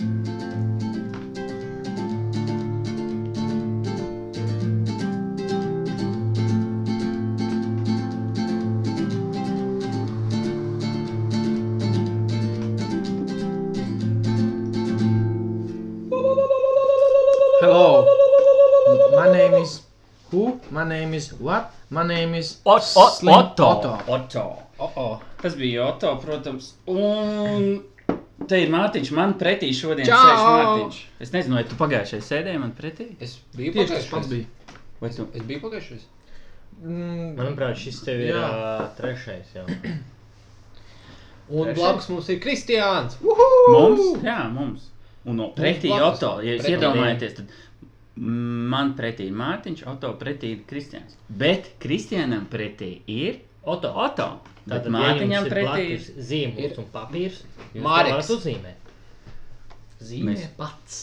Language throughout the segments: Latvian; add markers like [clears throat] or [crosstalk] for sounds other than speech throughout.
Hello. My name is who? My name is what? My name is Ot, ot, Slim Otto. Otto. Otto. Oh, oh. Tas bija Otto, protams. Un te ir Mārtiņš. Man pretī šodien Čau! sēž Mārtiņš. Es nezinu, vai tu pagājušajā sēdēji man pretī? Es biju Tieši tas pats bija. Vai tu? Es biju pagājušais. Mm, Manuprāt, šis tev ir Jā. uh, trešais jau. [clears throat] Un Trešais? blakus mums ir Kristiāns. Mums? Jā, mums. Un no pretī blakus. Otto. Ja jūs Pretī. iedomājaties, tad man pretī ir Mārtiņš, Otto pretī ir Kristians. Bet Kristianam pretī ir Oto. Tad Tātad, ja Mārtiņam jums ir pretī ir zīmols un papīrs. Varat uzzīmēt. Zīmē Mēs- pats.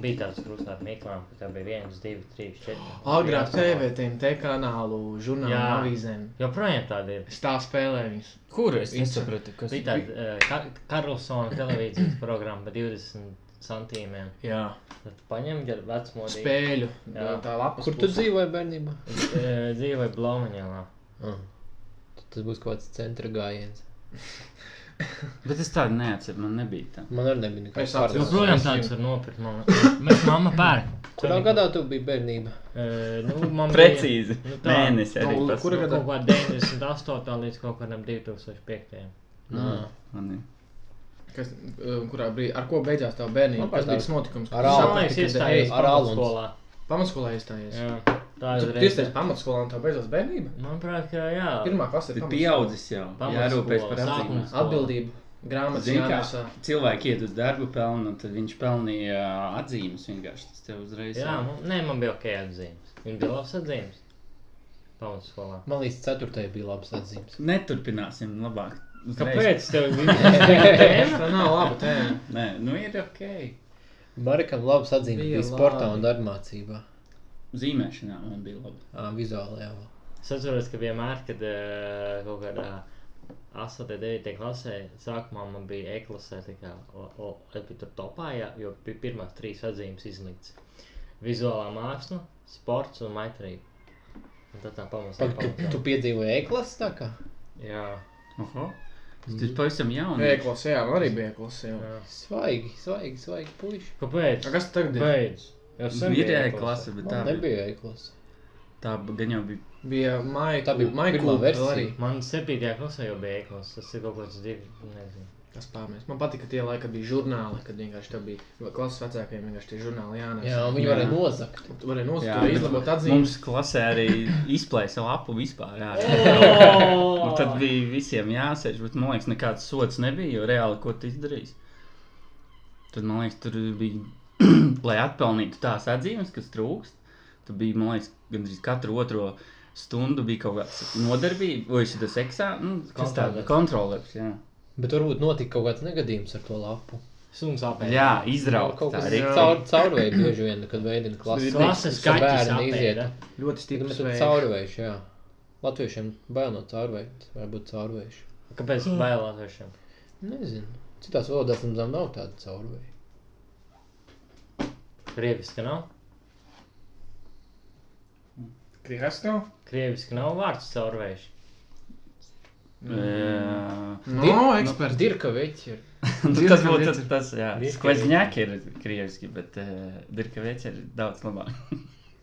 Bija tāds krustā mīklām, ka tā bija 1, 2, 3, 4. Agrāk TV, te kanālu, žurnālu, Jā. avīzēm. Joprojām tāda ir. Es tā spēlēju viņus. Kur es Insta- nesapratu, kas Bija tāda uh, Kar Karlsona televīzijas programma par 20 centīmiem. Jā, Tad paņem ar vecmodīgu. spēļu. Jā. Tā lapas Kur tu puse. dzīvoji bērnībā? [laughs] Uh, dzīvoja Blaumaņēlā. Ah. Tad Tas būs kaut kāds centra gājiens. [laughs] Bet es tādu neatceru, man nebija tā. Man arī nebija nekāds Es atceros. Joprojām tāds var nopirkt. Man, mēs mamma pērk. Kurā gadā tu biji bērnība? Uh, nu, man Precīzi. Bija, nu, tā, Mēnesi arī Nu, pats. kura Nu, gadā? kaut kā 98. līdz kaut kādam 2005. Nā. Man ir. Kas, uh, kurā brīdī, ar ko beidzās tā bērnība? Man Kas bija tas notikums? Ar ej, ar Almu. pamatskolā. Pamatskolā iestājies. Jā, tā ir tu iestājies pamatskolā un tā beidzās bērnība? Manuprāt, ka jā. Pirmā klase ir pieaudzis jau. Jārūpēs par atzīmēm. Atbildību. Grāmatas jānesā. cilvēki iet uz darbu pelnu, un tad viņš pelnīja atzīmes vienkārši. Tas tev uzreiz. Jā, man, nē, man bija ok atzīmes. Viņa bija labs atzīmes. Pamatskolā. Man līdz ceturtajai bija labs atzīmes. Neturpināsim labāk. Uzreiz. Kāpēc tev [laughs] Tā nav laba tēma. Nē, nu ir ok. Marikam labs atzīmes Bija sportā labi. un darbmācībā. Zīmēšanā man bija labi. Ā, Vizuālajā. Es atceros, ka vienmēr, kad uh, kaut kādā 8, 9 klasē, sākumā man bija e-klasē, tā kā, tur topā, jā, jo bija pirmās trīs atzīmes izlikts. Vizuālā māksla, sports un maitrība. Un tad tā pamazām. Tu, tu piedzīvoji e-klases tā kā? Jā, Oho. Tas ir pavisam jauns. Ēklas, jā, arī jā. Svaigi, svaigi, svaigi puiši. Kāpēc? A, Kas tagad ir? Beidz. Jau sen bija e-klase, bet tā Man bija. nebija e-klases. Tā gan jau bija. Bija Maika. Tā bija versija. arī. Man 7. klasē jau bija e-klase, tas ir kaut kāds divi, nezinu. Tas pārmēs. Man patika tie laiki, kad bija žurnāli, kad vienkārši tev bija klases vecākiem vienkārši tie žurnāli jānes. Jā, viņi varēja nozakt. Tu varēji nosūtīt, Jā, izlabot atzīmes. Mums klasē arī izplēsa lapu vispār. Jā. Oh! Un tad bija visiem jāsēž, bet man liekas, nekāds sots nebija. Jo reāli, ko tu izdarīji? Tad man liekas, tur bija, [clears throat] lai atpelnītu tās atzīmes, kas trūkst. Tur bija, man liekas, gandrīz katru otro stundu bija kaut kāds nodarbība, vai šis eksāmenis, nu, kas tāds - kontrolērs. Bet varbūt notika kaut kāds negadījums ar to lapu. Suns apēd. jā izraukt Kaut tā kas arī. caur, caurvēju bieži vien, kad veidina klases. Klases ka skaņas bērni iziet. Ļoti stiprs mēs esam vējš. caurvējuši, jā. Latviešiem bail no caurvēju, tas var būt caurvējuši. Kāpēc bail latviešiem? Nezinu. Citās valodās mums nav tāda caurvēja. Krieviski nav? Krieviski nav? Krieviski nav vārds caurvējš. No. Dirka veķi ir. Nu, Dirka tas būtu tas, jā. Dirka Skvazņāk ir krieviski, bet Dirka Viecer ir daudz labāk.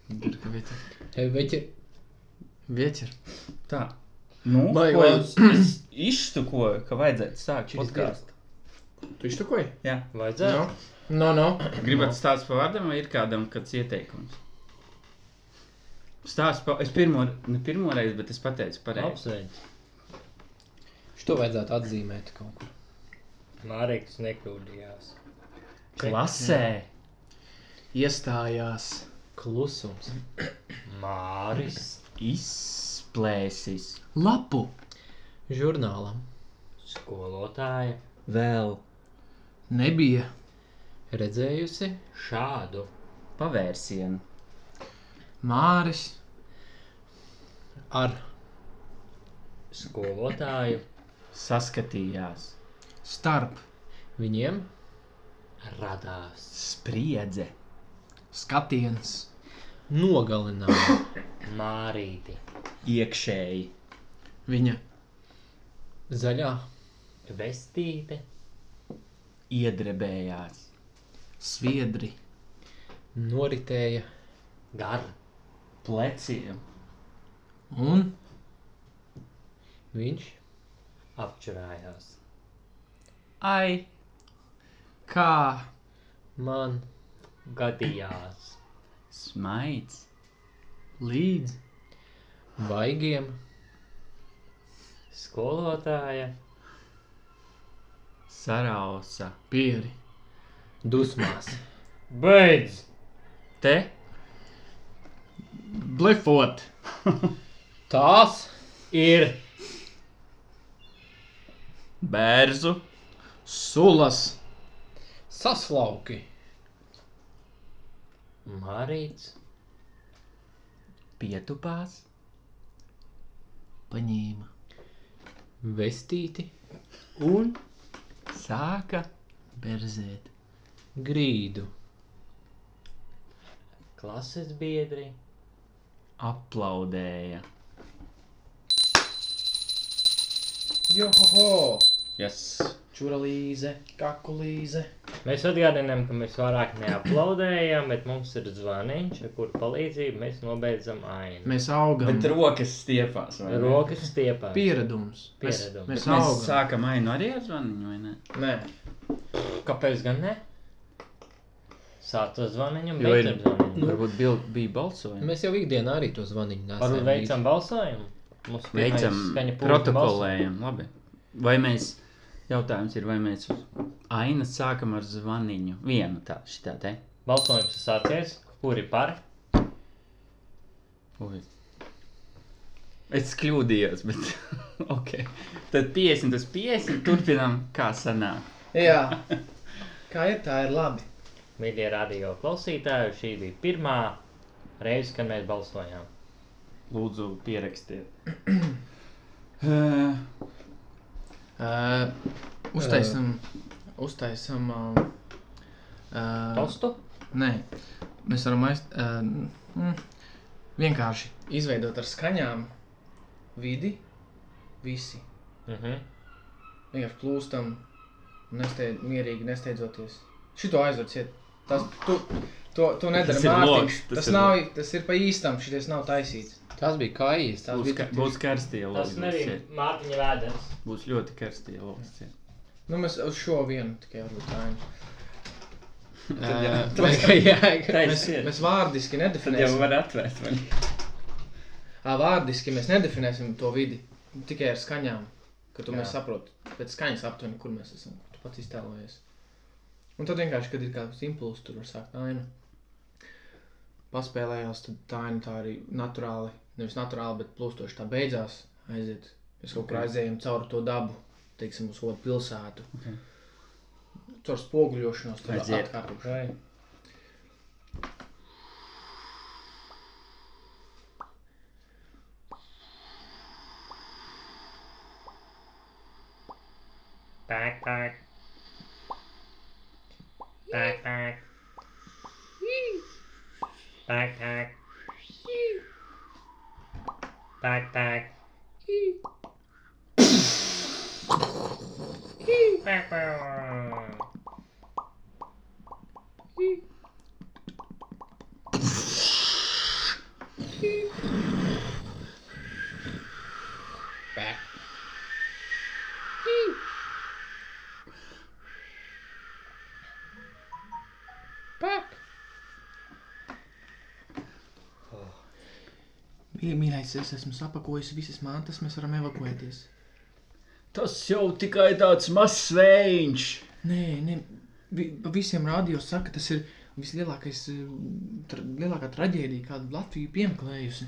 Dirka vieķer. Hei, veķi. Vieķer. Tā. Nu, Baigi ko es izštukoju, ka vajadzētu sākt podkāstu. Tu iztukoji? Jā. Vajadzētu? No. No, no. Gribat stāstīt par vārdiem, vai ir kādam kāds ieteikums? Stāsts pa... Es pirmo, ne pirmo reizi, bet es pateicu pareizi. Apsveic. Šo vajadzētu atzīmēt kaut kur. Mārīgs nekļūdījās. Klasē. Iestājās. Klusums. Māris. Izplēsis. Lapu. Žurnālam. Skolotāja. Vēl Nebija. Redzējusi. Šādu. pavērsienu. Māris. Ar. Skolotāju. Saskatījās. Starp. Viņiem. radās. Spriedze. Skatiens. Nogalināja. [coughs] Mārīti, Iekšēji. Viņa Zaļā. vestīte, Iedrebējās. sviedri. Noritēja. gara, Pleciem. Un Viņš. Apčurājās. Ai. kā Man. Gadījās, Smaids. līdz Vaigiem. skolotāja, Sarausa. pieri. Dusmās. beidz! Te. Blefot. [laughs] Tās. Ir Bērzu. Sulas. Saslauki. Mārīts, Pietupās. Paņēma. Vestīti. Un sāka Berzēt. Grīdu. klases biedri, aplaudēja. Johoho! Yes. Čuralīze, kakulīze. Mēs atgādinām, ka mēs vairāk neaplaudējam, bet mums ir zvaniņš, ar kuru palīdzību mēs nobeidzam ainu. Mēs augam. Bet rokas stiepās. vai ne? Rokas stiepā. Pieredums. Mēs, Pieredums. mēs Mēs augam. sākam ainu arī ar zvaniņu, vai ne? Nē. Kāpēc gan ne? Sāc ar zvaniņu Jo ir- ar zvaniņu. Varbūt bil, bija balsojums. Mēs jau ikdienā arī to zvaniņu nesam. Varbūt veicam balsojumu. Mums Veicam, skaņa pulka balsojums. protokolējam. Labi. Vai mēs, jautājums ir, vai mēs ainas sākam ar zvaniņu? Vienu tā, šitā te. Balsojums ir sācies. Kuri par? Ui. Es kļūdījos, bet [laughs] ok. Tad 50 uz 50 turpinām, kā sanāk. Jā. [laughs] Kā ir, tā ir labi. Mīļie radio klausītāji, šī bija pirmā reize, kad mēs balsojām. Lūdzu, pierakstiet. uh, [clears throat] Uh, uztaisam, uztaisam. Uh, uh, Tostu? Nē, mēs varam aiz, uh, mm, vienkārši izveidot ar skaņām vidi, visi. Mhm. Vienkārši plūstam, nesteid, mierīgi nesteidzoties. Šito aizversiet. Tas, tu, to, to nedara Tas Mārtiņš. tas Tas, ir nav, tas ir pa īstam, šitais nav taisīts. Tas bija kājas. Tas būs, bija ka, būs karstie Tas logi. nebija Mārtiņa vēders. Būs ļoti karstie logi. Nu, mēs uz šo vienu tikai tā ir. Tad Uh, [laughs] Vai kā jēga? mēs, mēs vārdiski Tad jau nedefinēsim. var atvērt. ne? Ā, vārdiski mēs nedefinēsim to vidi tikai ar skaņām. Ka tu Jā. mēs saproti pēc skaņas aptuveni, kur mēs esam. kur Tu pats iztēlojies. Un tad vienkārši, kad ir kāds impulss, tur var sākt ainu. Paspēlējās, tad tā aina tā arī naturāli, nevis naturāli, bet plūstoši tā beidzās. Aiziet. Mēs kaut kur Ok. aizējām cauri to dabu, teiksim, uz kādu pilsētu. Ok. Caur spoguļošanos, tad Aiziet. atkārtošanai. Backpack. back, back. Mīļais, es esmu sapakojis visas mantas, mēs varam evakuēties. Tas jau tikai tāds mazs vējiņš. Nē, nē, vi, pa visiem rādījos saka, tas ir vislielākais, eh, tra, lielākā traģēdija, kādu Latviju piemeklējusi.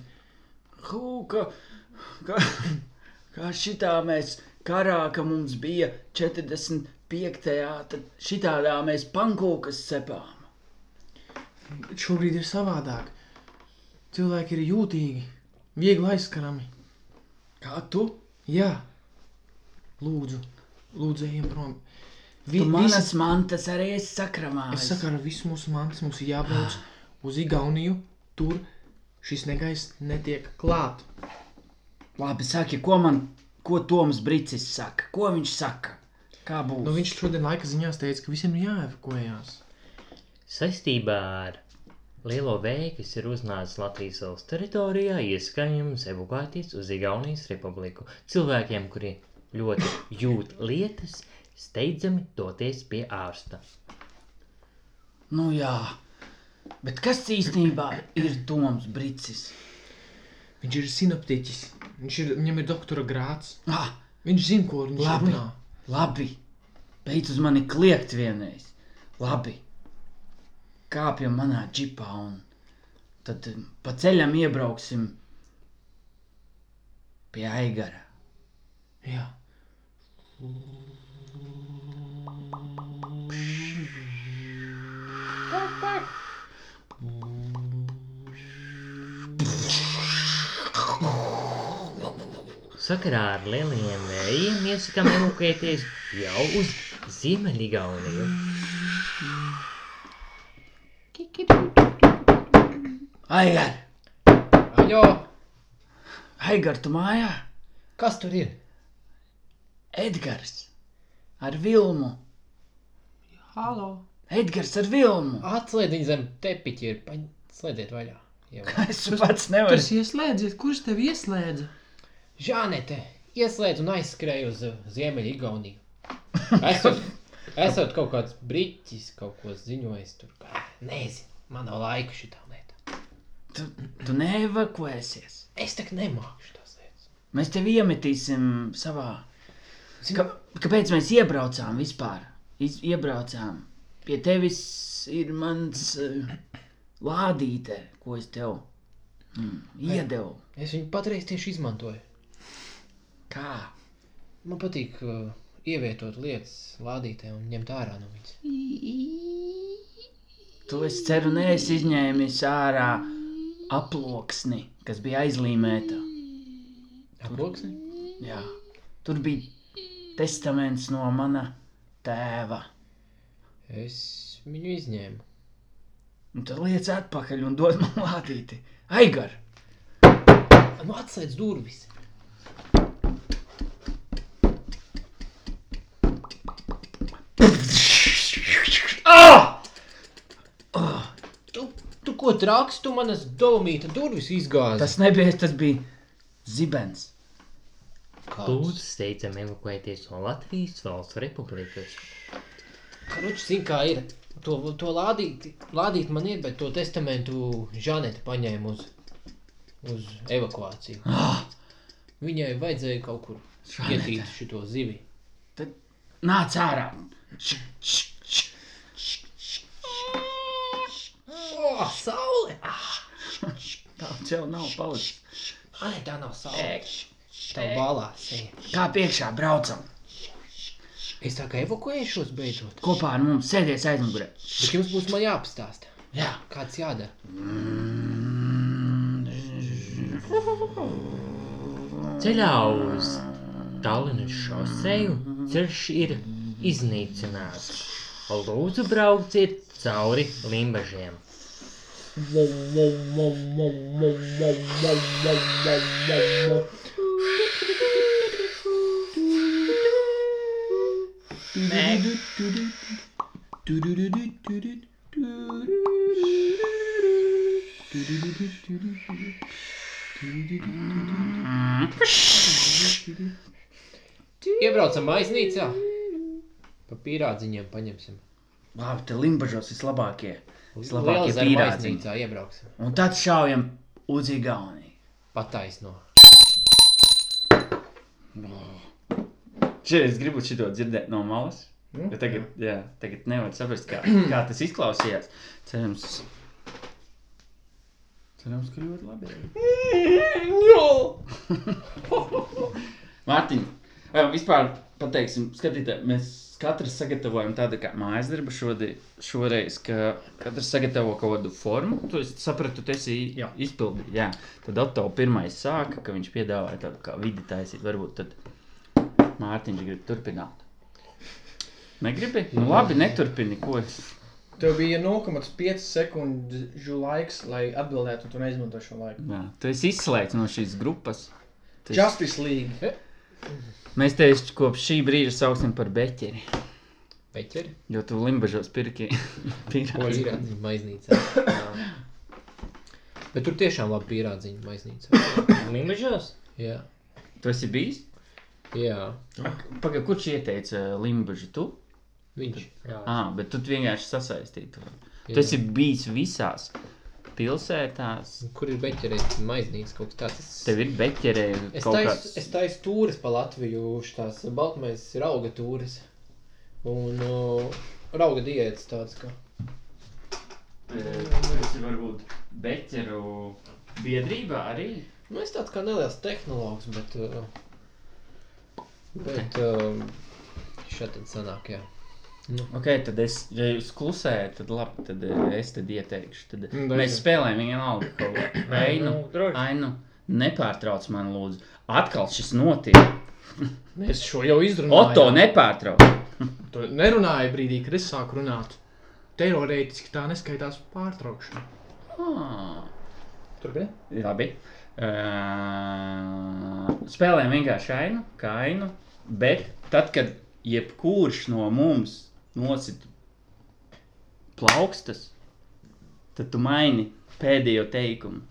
Hū, ka, ka, ka šitā mēs karā, ka mums bija 45. tad šitādā mēs pankūkas cepām. Šobrīd ir savādāk. Cilvēki ir jūtīgi, viegli aizskarami. Kā tu? Jā, lūdzu, lūdzu, ejam prom. Vi, manas mantas arī esi sakramājis. es saku, ar visu mūsu mantas mums ir jābrauc [gasps] uz Igauniju. Tur šis negaiss netiek klāt. Labi, saki, ko man, ko Toms Brīsis saka? Ko viņš saka? Kā būs? Nu, viņš šodien laika ziņās teica, ka visiem ir jāevakuējās. Saistībā ar lielo vēju, kas ir uznācis Latvijas valsts teritorijā, ieskaiņojums evakuēties uz Igaunijas republiku. Cilvēkiem, kuri ļoti jūt lietas, steidzami doties pie ārsta. Nu jā, bet kas īstenībā ir Toms Brīsis? Viņš ir sinoptiķis. Viņš ir, viņam ir doktora grāts. Ah, Viņš zina, ko viņš Labi. runā. labi, beidz uz mani kliegt vienreiz. Labi, kāpjam manā džipā un tad eh, pa ceļam iebrauksim pie Aigara. Jā. Sakarā ar lielajiem vējiem iesakām evakuēties jau uz Ziemeļgauniju. Aigar, Aļo, Aigar, tu mājā? kas tur ir? Edgars ar Vilmu. Halo! Edgars ar Vilmu. Atslēdz viņu zem tepiķa, ir paņēmiet vaļā. Jau. [laughs] Es pats nevaru. Tas ieslēdzies, kurš tev ieslēdza? Žānete, ieslēdz un aizskrēja uz uh, Ziemeļa Igauniju. Esot, [laughs] esot kaut kāds brīķis, kaut ko ziņojis tur. kā- Nezinu, man nav laika šitām lietām. Tu, tu neevakuēsies. Es tak nemāku tās lietas. Mēs tevi iemetīsim savā. Ka, kāpēc mēs iebraucām vispār? Iz, iebraucām. Pie tevis ir mans uh, lādīte, ko es tev mm, iedevu. Es viņu patreiz tieši izmantoju. Kā? Man patīk uh, ievietot lietas lādītē un ņemt ārā no viņas. Tu es ceru, neesi izņēmis ārā aploksni, kas bija aizlīmēta. Aploksni? Jā, tur bija testaments no mana tēva. Es viņu izņēmu. Un tad liec atpakaļ un dod man lādīti. Aigar! Nu, atslēdz durvis. Ah! Tu, tu ko traks, tu manas dolomīta durvis izgāzi. Tas nebija, tas bija zibens. Lūdzu, steidzam evakuēties no Latvijas valsts republikas. Kručs zina, kā ir. To, to lādīt, lādīt man ir, bet to testamentu Žaneta paņēma uz, uz evakuāciju. Ah! [gasps] Viņai vajadzēja kaut kur Žanete. ietīt šito zivi. Tad nāc ārā! Š, š, š. O, saule! Tāds jau nav palicis. Ai, tā nav saule. Tev balās. Kā piekšā braucam? Es tā kā evakuēšos beidzot. Kopā ar mums sēdies aizmugurē. Bet jums būs man jāpastāsta. Jā. Kāds jādara? Ceļā uz Tallinas šoseju ceļš ir iznīcināts. Lūdzu, brauciet cauri limbažiem. Iebraucam aiznīcā. Pa pīrādziņiem paņemsim. Labi, te limbažos vislabākie. Pīrādziņi. aiznīcā iebrauksim. Un tad šaujam uz Igauniju. Pataisno. Šeit es gribu šo dzirdēt no malas. Nu, Ja tagad, jā, tagad nevar saprast, kā, [clears throat] kā tas izklausījās. Cerams, cerams ka ļoti labi. Mārtiņ, [laughs] vai vispār pateiksim, skatītāji, mēs katrs sagatavojam tādu kā mājas darbu šodien, šoreiz, ka katrs sagatavo kaut kādu formu. Tu esi sapratu, tu esi izpildījis. Jā, tad Otto pirmais sāka, ka viņš piedāvāja tādu kā vidi taisīt. Varbūt tad Mārtiņš grib turpināt. Negribi? Nu, labi, neturpini. Ko es? Tev bija 0,5 sekundžu laiks, lai atbildētu, un tu neizmanto šo laiku. Jā, tu esi izslēgts no šīs grupas. Esi- Justice League. [laughs] Mēs tevi kopš šī brīža sauksim par beķeri. Peķeri? Jo tu limbažos pirki. [laughs] Pīrādziņu maiznīcā. Bet tur tiešām labi pīrādziņu maiznīcā. Limbažos? Jā. Tu esi bijis? Jā. Pagaid, kurš ieteica limbažu? Tu? Viņš. Jā. Ah, bet tu vienkārši sasaistīji to. Tu esi bijis visās pilsētās. Kur ir beķerēt maiznīca kaut kas tāds? Es- Tev ir beķerē Es kaut taisu, kāds. es taisu tūris pa Latviju, tās baltmais ir auga tūris. Un uh, rauga diētas tāds kā. Tas ir varbūt beķeru biedrībā arī. Nu, es tāds kā neliels tehnologs, bet... Uh, bet uh, šeit tad sanāk, jā. Nu, Ok, tad es, ja jūs klusējat, tad labi, tad eh, es tad ieteikšu. Tad Mm, mēs daži. spēlējam vienalga kaut ko. Ainu, nu, ainu, nepārtrauc man lūdzu. Atkal šis notiek. [laughs] Mēs šo jau izrunājām. Oto nepārtrauc. Tu nerunāji brīdī, kad es sāku runāt. Teorētiski tā neskaitās pārtraukšana. Ah. Turpini? Labi. Uh, spēlējam vienkārši ainu, kā ainu. Bet tad, kad jebkurš no mums nosit plaukstas, tad tu maini pēdējo teikumu.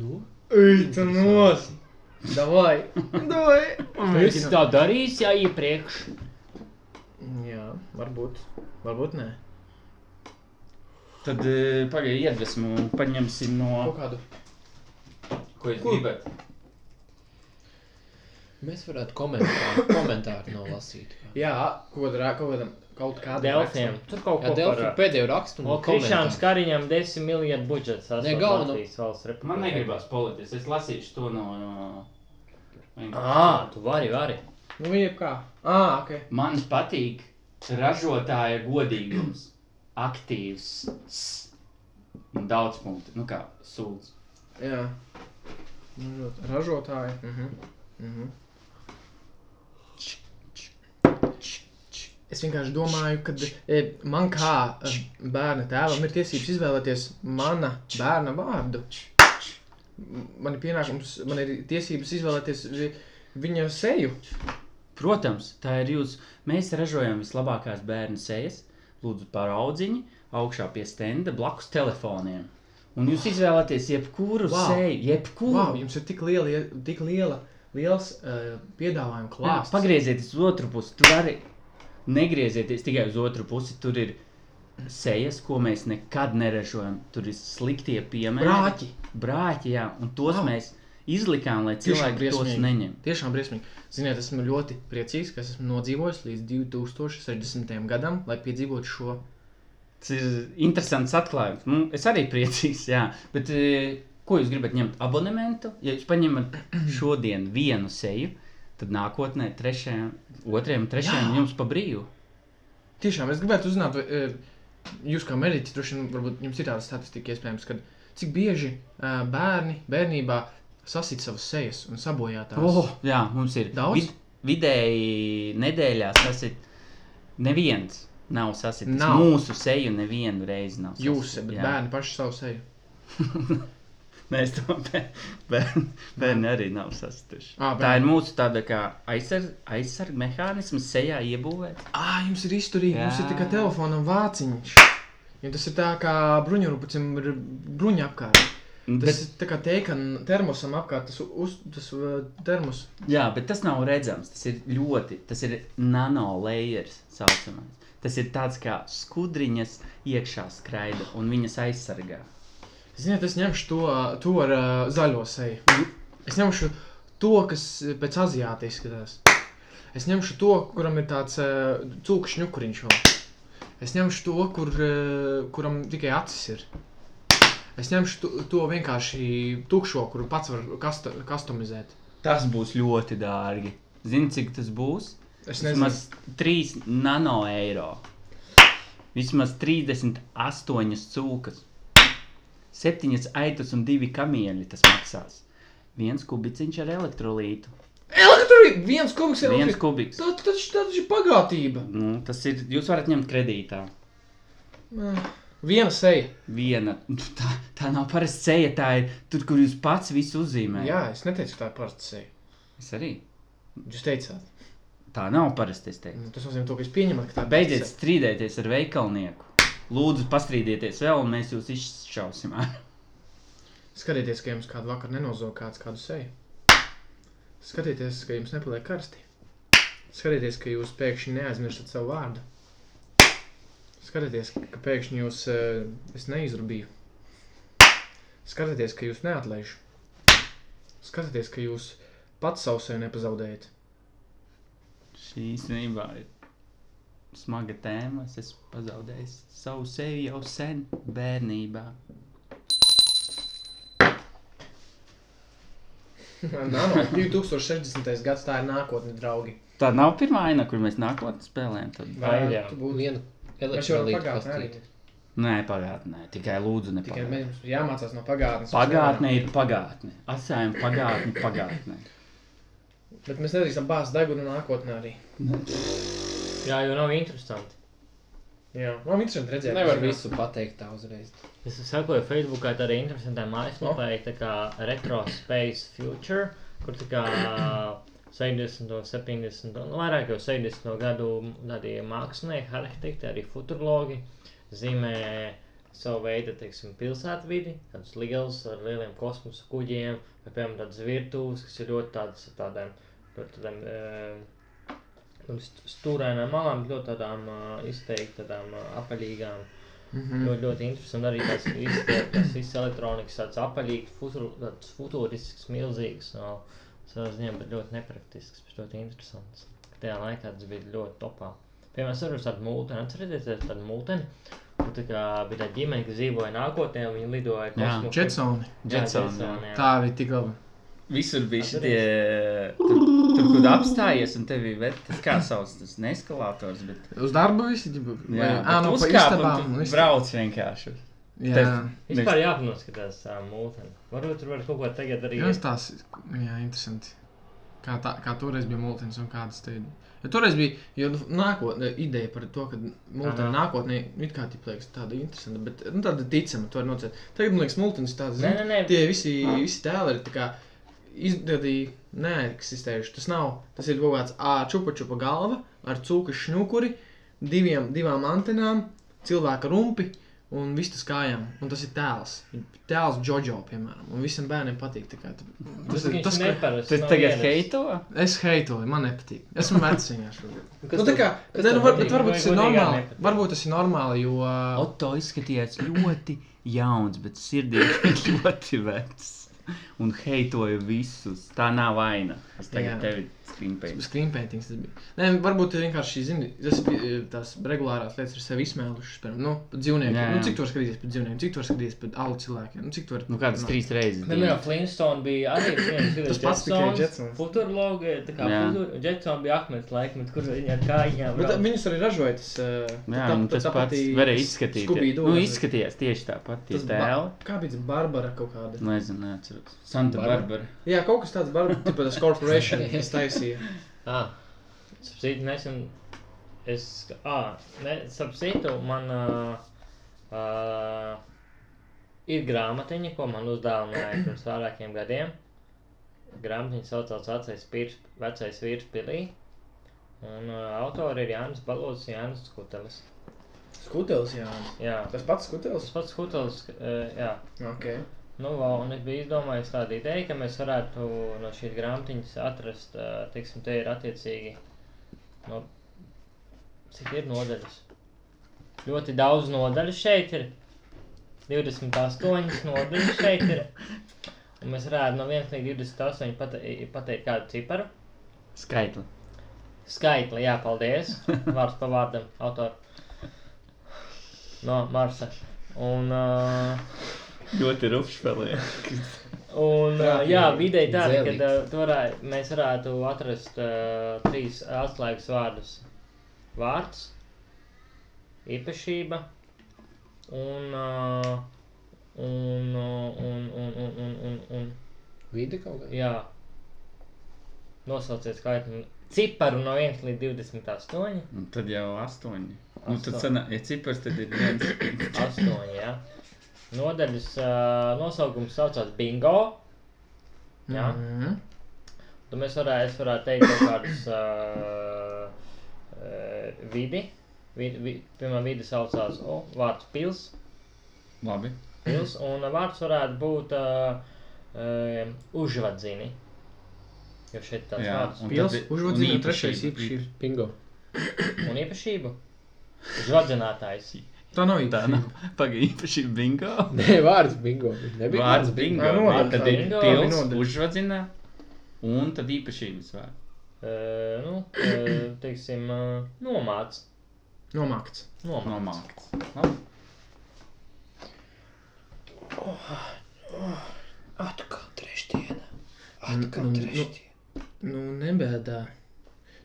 nu. Ej, nos! Davai! Davai! Es tā darīju, jā, iepriekš. Jā, varbūt. Varbūt nē. Tad uh, pagaidi iedvesmu paņemsim no... Kaut kādu. Ko jūs gribat? Mēs varētu komentāru, [coughs] komentāru nolasīt. Jā, kaut kādā, kaut kādā. Delfiem. Tur kaut Delfi par... pēdējo rakstu O, un Krišāns komentāru. Kariņam 10 miljardu budžets. Ne, galveno-. Man negribas politiski. Es lasīšu to no... no... Ā, tu vari, vari. Nu, viņa kā? Ā, ok. Man patīk ražotāja godīgums, aktīvs, s, un daudz punktu. Nu kā, sūds. Jā. Ražot- Ražotāji. Mhm. Mhm. Es vienkārši domāju, ka e, man kā e, bērna tēvam ir tiesības izvēlēties mana bērna vārdu. Man ir pienākums, man ir tiesības izvēlēties vi, viņa seju. Protams, tā ir jūs. Mēs ražojam vislabākās bērnu sejas, lūdzu, paraudziņi, augšā pie stenda, blakus telefoniem. Un jūs izvēlaties jebkuru wow. seju, jebkuru. Wow, jums ir tik liela, ie- tik liela, liels uh, piedāvājuma Jā, klāsts. Pagriezieties uz otru pusi. Tur arī negriezieties tikai uz otru pusi. Tur ir sejas, ko mēs nekad neražojam. Tur ir sliktie piemēri. Brāķi. Brāķi, jā, un tos wow. mēs izlikām, lai cilvēki tos briesmīgi. neņem. Tiešām briesmīgi. Ziniet, esmu ļoti priecīgs, ka esmu nodzīvojis līdz 2060. gadam, lai piedzīvotu šo. Tas ir interesants atklājums. Nu, es arī priecīgs, jā. Bet e, ko jūs gribat ņemt? Abonementu? Ja jūs paņemat [clears throat] šodien vienu seju, tad nākotnē trešajam, otrajam, trešajam Jā. jums pa brīvu. Tiešām es gribētu uzzināt, vai e, jūs kā mediķis, droši vien, varbūt jums ir tāda statistika, iespējams, kad cik bieži e, bērni bērnībā sasit savas sejas un sabojā tās. Oh, jā, mums ir Daudz? vidēji nedēļā sasit. Neviens nav sasitis. Nav. Mūsu seju nevienu reizi. Jūs, bet jā. bērni paši savu seju. [laughs] Mēs to [laughs] bē- bērni, bērni arī nav sasituši. Ā, Tā ir mūsu tāda kā aizsarg, aizsarg mehānisms sejā iebūvēts. Ah, jums ir izturīgi, jums ir tikai telefonam vāciņš. Ja tas ir tā kā bruņurupucim ir bruņa apkārt. Tas Bet, ir tā kā teika termosam apkārt, tas, uz, tas uh, termos. jā, bet tas nav redzams. Tas ir ļoti, tas ir nano layers saucamais. Tas ir tāds kā skudriņas iekšā skraida un viņas aizsargā. Ziniet, es ņemšu to, to ar uh, zaļo seju. Es ņemšu to, kas pēc aziāta izskatās. Es ņemšu to, kuram ir tāds uh, cūku šņukuriņš. Es ņemšu to, kur, uh, kuram tikai acis ir. Es ņemšu to, to vienkārši tukšo, kuru pats var kasto, customizēt. Tas būs ļoti dārgi. Zini, cik tas būs? Es nezinu, Vismaz 3 nano eiro. Vismaz 38 cūkas. 7 aitas un 2 kamieļi tas maksās. Viens kubiciņš ar elektrolītu. Elektrība! Viens kubiks Viens kubiks. Tā tā tā taču ir bagātība! Nu, tas ir, jūs varat ņemt kredītā. Viena seja. Viena, nu, tā, tā nav parasta ceļa, tā ir tur, kur jūs pats visu uzzīmējat. Jā, es neteicu, ka tā ir parasta seja. Es arī. Jūs teicāt. Tā nav parasta, teiktu. Nu, Tas nozīmē, to, ka jūs pieņemat, ka tā ir Beidziet strīdēties ar veikalnieku. Lūdzu, pastrīdieties vēl, un mēs jūs seja. [laughs] Skatieties, ka jums kādu vakaru nenozog kāds kādu seju. Skatieties, ka jums nepaliek karsti. Skatieties, ka jūs pēkšņi neaizmirstat savu vārdu. Skatieties, ka pēkšņi jūs eh, es neizrubīju. Skatieties, ka jūs neatlaižu. Skatieties, ka jūs pats savu sevi nepazaudējat. Šī īstenībā ir smaga tēma. Es esmu pazaudējis savu sevi jau sen bērnībā. [laughs] Nano, 2060. gads tā ir nākotne, draugi. Tā nav pirmā aina, kur mēs nākotnē spēlējam. Tad... Vai. Tu būtu pagātnē arī. pastīti. Nē, pagātnē. Tikai lūdzu, ne Tikai pagātnē. mums jāmācās no pagātnes. Pagātnē ir pagātne. Atstājam pagātni pagātnē. Bet mēs nedrīkstam bāzt degunu nākotnē arī. Jā, jo nav interesanti. Jā, man interesanti redzēt. Nevar ir. visu pateikt tā uzreiz. Es sekoju Facebookā tādai interesantai mājaslapā, tā kā Retro Space Future, kur tā kā [clears throat] 70, un 70, un nu, vairāk jau 70 gadu tādi mākslinieki, arhitekti, arī futurologi zīmē savu veidu, teiksim, pilsētvidi, tādus lielus ar lieliem kosmosa kuģiem, vai, piemēram, tādas virtuves, kas ir ļoti tādas tādām, ļoti tādām, st- stūrainām malām, ļoti tādām izteikti tādām uh, apaļīgām. Mhm. Ļoti, ļoti interesanti. Un arī tas viss, tas viss elektronikas, tāds apaļīgs, futur, tāds futuristisks, milzīgs. No, savā ziņā, bet ļoti nepraktisks, bet ļoti interesants. Tajā laikā tas bija ļoti topā. Piemēram, es varu tādu mūteni, atcerieties tādu mūteni, kur tā kā bija tā ģimene, kas dzīvoja nākotnē, un viņi lidoja Jā, kosmosā. Jetsoni. Jā, Jetsoni, Jetsoni, jā. Tā bija tik laba. Visur bija šie tur, tur kur apstājies, un tev bija tas, kā sauc, tas neskalators. Bet, Uz darba visi ģibu. jā, un istabām. tu un istabām. Brauc vienkārši. Jā. tev- Vispār jāpanoskatās tā mūteni. Varbūt tur var kaut ko tagad arī. Jā, tās jā, interesanti. Kā, tā, kā toreiz bija multins un kādas te ir. Jo toreiz bija jo, nu, nākotnē, ideja par to, ka Aha. nākotnē it kā tik liekas tāda interesanta, bet nu, tāda ticama, to var nocēt. Tagad man liekas, multins tāds, Nē, nē, nē. tie visi, visi tēli ir tā kā izdevīgi neeksistējuši. Tas nav, tas ir kaut kāds čupa galva ar cūku šņukuri, diviem, divām antenām, cilvēka rumpi un viss tas kājām. Un tas ir tēls. Tēls Džoģo, piemēram. Un visiem bērniem patīk. tā kā tu- Tas ir tas, neparasts. Tu tagad heito? es heitoju, man nepatīk. Esmu vecs vienkārši. [laughs] Kas Nu, tā kā, kas ne, nu, var, bet varbūt tas ir normāli. Varbūt tas ir normāli, jo. Otto izskatījās ļoti jauns, bet sirdī [laughs] ļoti vecs. Un heitoja visus. Tā nav vaina. Es tagad Jā. tevi skrimpēju. Screenpaintings tas bija. Nē, varbūt vienkārši, zini, tas ir tās regulārās lietas, ir sevi izsmēlušas. Piemēram, nu, pat dzīvniekiem. Jā, jā. Nu, cik vari skatīties pēc dzīvniekiem, cik vari skatīties pēc alu cilvēkiem. Nu, cik tu vari. Nu, kādas trīs reizes. Nē, nē, Flintstone bija arī [coughs] Tas pats tikai Jetsons. Futurologi, tā kā Jā. futur, Jetson bija Ahmeds laikmet, kur viņi ar kājām Bet brauc. viņus arī ražoja tas. ā, Jā, tā- tas pats varēja izskatīties. Scooby-Doo Nu, izskatījās tieši tāpat. Tie Tas tēli. Kā bija tas Barbara kaut kāda? Nezinu, neatceros. Santa Barbara. Jā, kaut kas tāds, Barbara, tipa tas corporation, kas [laughs] taisīja. Ah, sapsīt, nesen, es, ah, ne, sapsītu, man uh, uh, ir grāmatiņa, ko man uzdāvināja pirms vairākiem gadiem. Grāmatiņa saucās Vecais, Pīrs, Vecais vīrs pilī. Un uh, autori ir Jānis Balots, Jānis Skutelis. Skutelis, jā. Jā, Tas pats tas skutelis? pats Skutelis, uh, jā. Ok. Nu, un es biju izdomājis tādu ideju, ka mēs varētu no šīs grāmatiņas atrast, teiksim, te ir attiecīgi, no, cik ir nodaļas? Ļoti daudz nodaļu šeit ir, 28 nodaļas šeit ir, un mēs varētu no 1 līdz 28 pate pateikt kādu ciparu. Skaitli. Skaitli, jā, paldies, [laughs] vārds pa vārdam, autor no Marsa. Un, uh, Ļoti rupšs spēlē. Un, uh, jā, vidēji tāda, ka tu varētu, mēs varētu atrast uh, trīs atslēgas vārdus. Vārds, īpašība un, uh, un, uh, un, un, un, un, un, un, Vide kaut kā. jā. Nosauciet skaitli ciparu no 1 līdz 28. Un tad jau astoņi. Nu, tad sanā, ja cipars tad ir viens. 8. Ja. Nodaļas uh, nosaukums saucās Bingo. Jā. Mhm. Tad mēs varētu, varētu teikt kaut kādus uh, uh, vidi. Vid, vid, piemēram, vidi saucās o, vārds pils. Labi. pils un vārds varētu būt uh, uh, užvadzini. Jo šeit tāds Jā, vārds. Pils, tad i- užvadzība, un trešais īpašība. Bingo. Un īpašība? Žvadzinātājs. Tā nav īpašība. nav [laughs] pagaidi īpaši bingo. [laughs] Nē, vārds bingo. Nebija Vārds bingo. Ā, nodaļa Tad ir Bingo. Nodaļa. uzvadzina un tad īpašības vārds. Uh, nu, uh, teiksim, uh, nomāc. Nomākts. Nomāc. Nomākts. Labi. Atkal trešdiena. Nu, Atkal nu, trešdiena. Nu, nebēdā.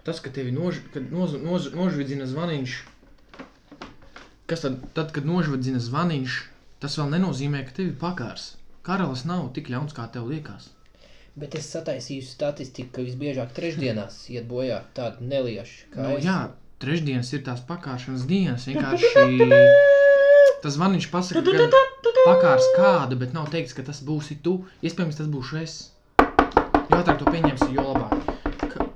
Tas, ka tevi nož, kad noz, noz, nožvidzina zvaniņš, kas tad, tad, kad nožvidzina zvaniņš, tas vēl nenozīmē, ka tevi pakārs. Karalis nav tik ļauns, kā tev liekas. Bet es sataisīju statistiku, ka visbiežāk trešdienās iet bojā tādi nelieši. Nu, es. jā, trešdienas ir tās pakāršanas dienas. Vienkārši tas zvaniņš pasaka, ka pakārs kādu, bet nav teikts, ka tas būsi tu. Iespējams, tas būšu es. Jo ātrāk to pieņemsi, jo labāk.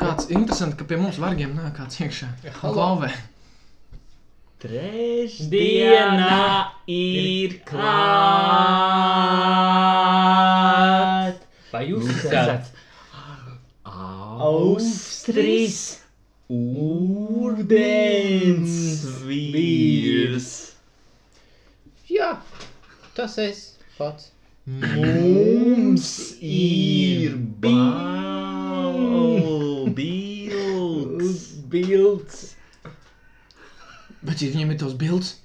Kāds interesants, ka pie mums vargiem nāk kāds iekšā. Klauvē. Trešdiena ir klāt. Vai jūs esat Austrijas ūdens vīrs? jā, tas es pats. Mums ir bilds. Bilds. Bet ja viņiem ir tavs bilds,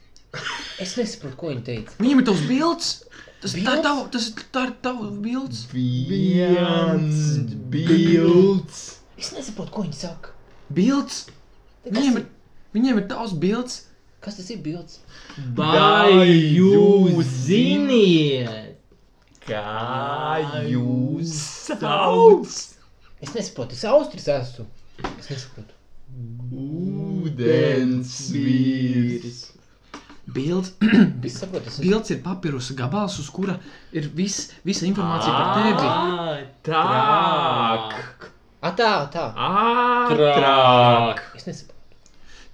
Es nesaprotu, ko viņi teica. viņiem ir tavs bilds. Tas, tā ir tava, tas ir tā ir tava bilds. Viens bilds. Es nesaprotu, ko viņi saka. Bilds. Viņiem ir, viņiem ir tavs bilds. kas tas ir bilds? Vai jūs ziniet, kā jūs sauc? Es nesaprotu, es Austrijas esmu. Es nesaprotu. Ūdens vīrs. Bilds, [clears throat] bilds ir papīrusa gabals, uz kura ir vis, visa informācija par tevi. Tā. A, tā, tā. Ātrāk. Es nesaprotu.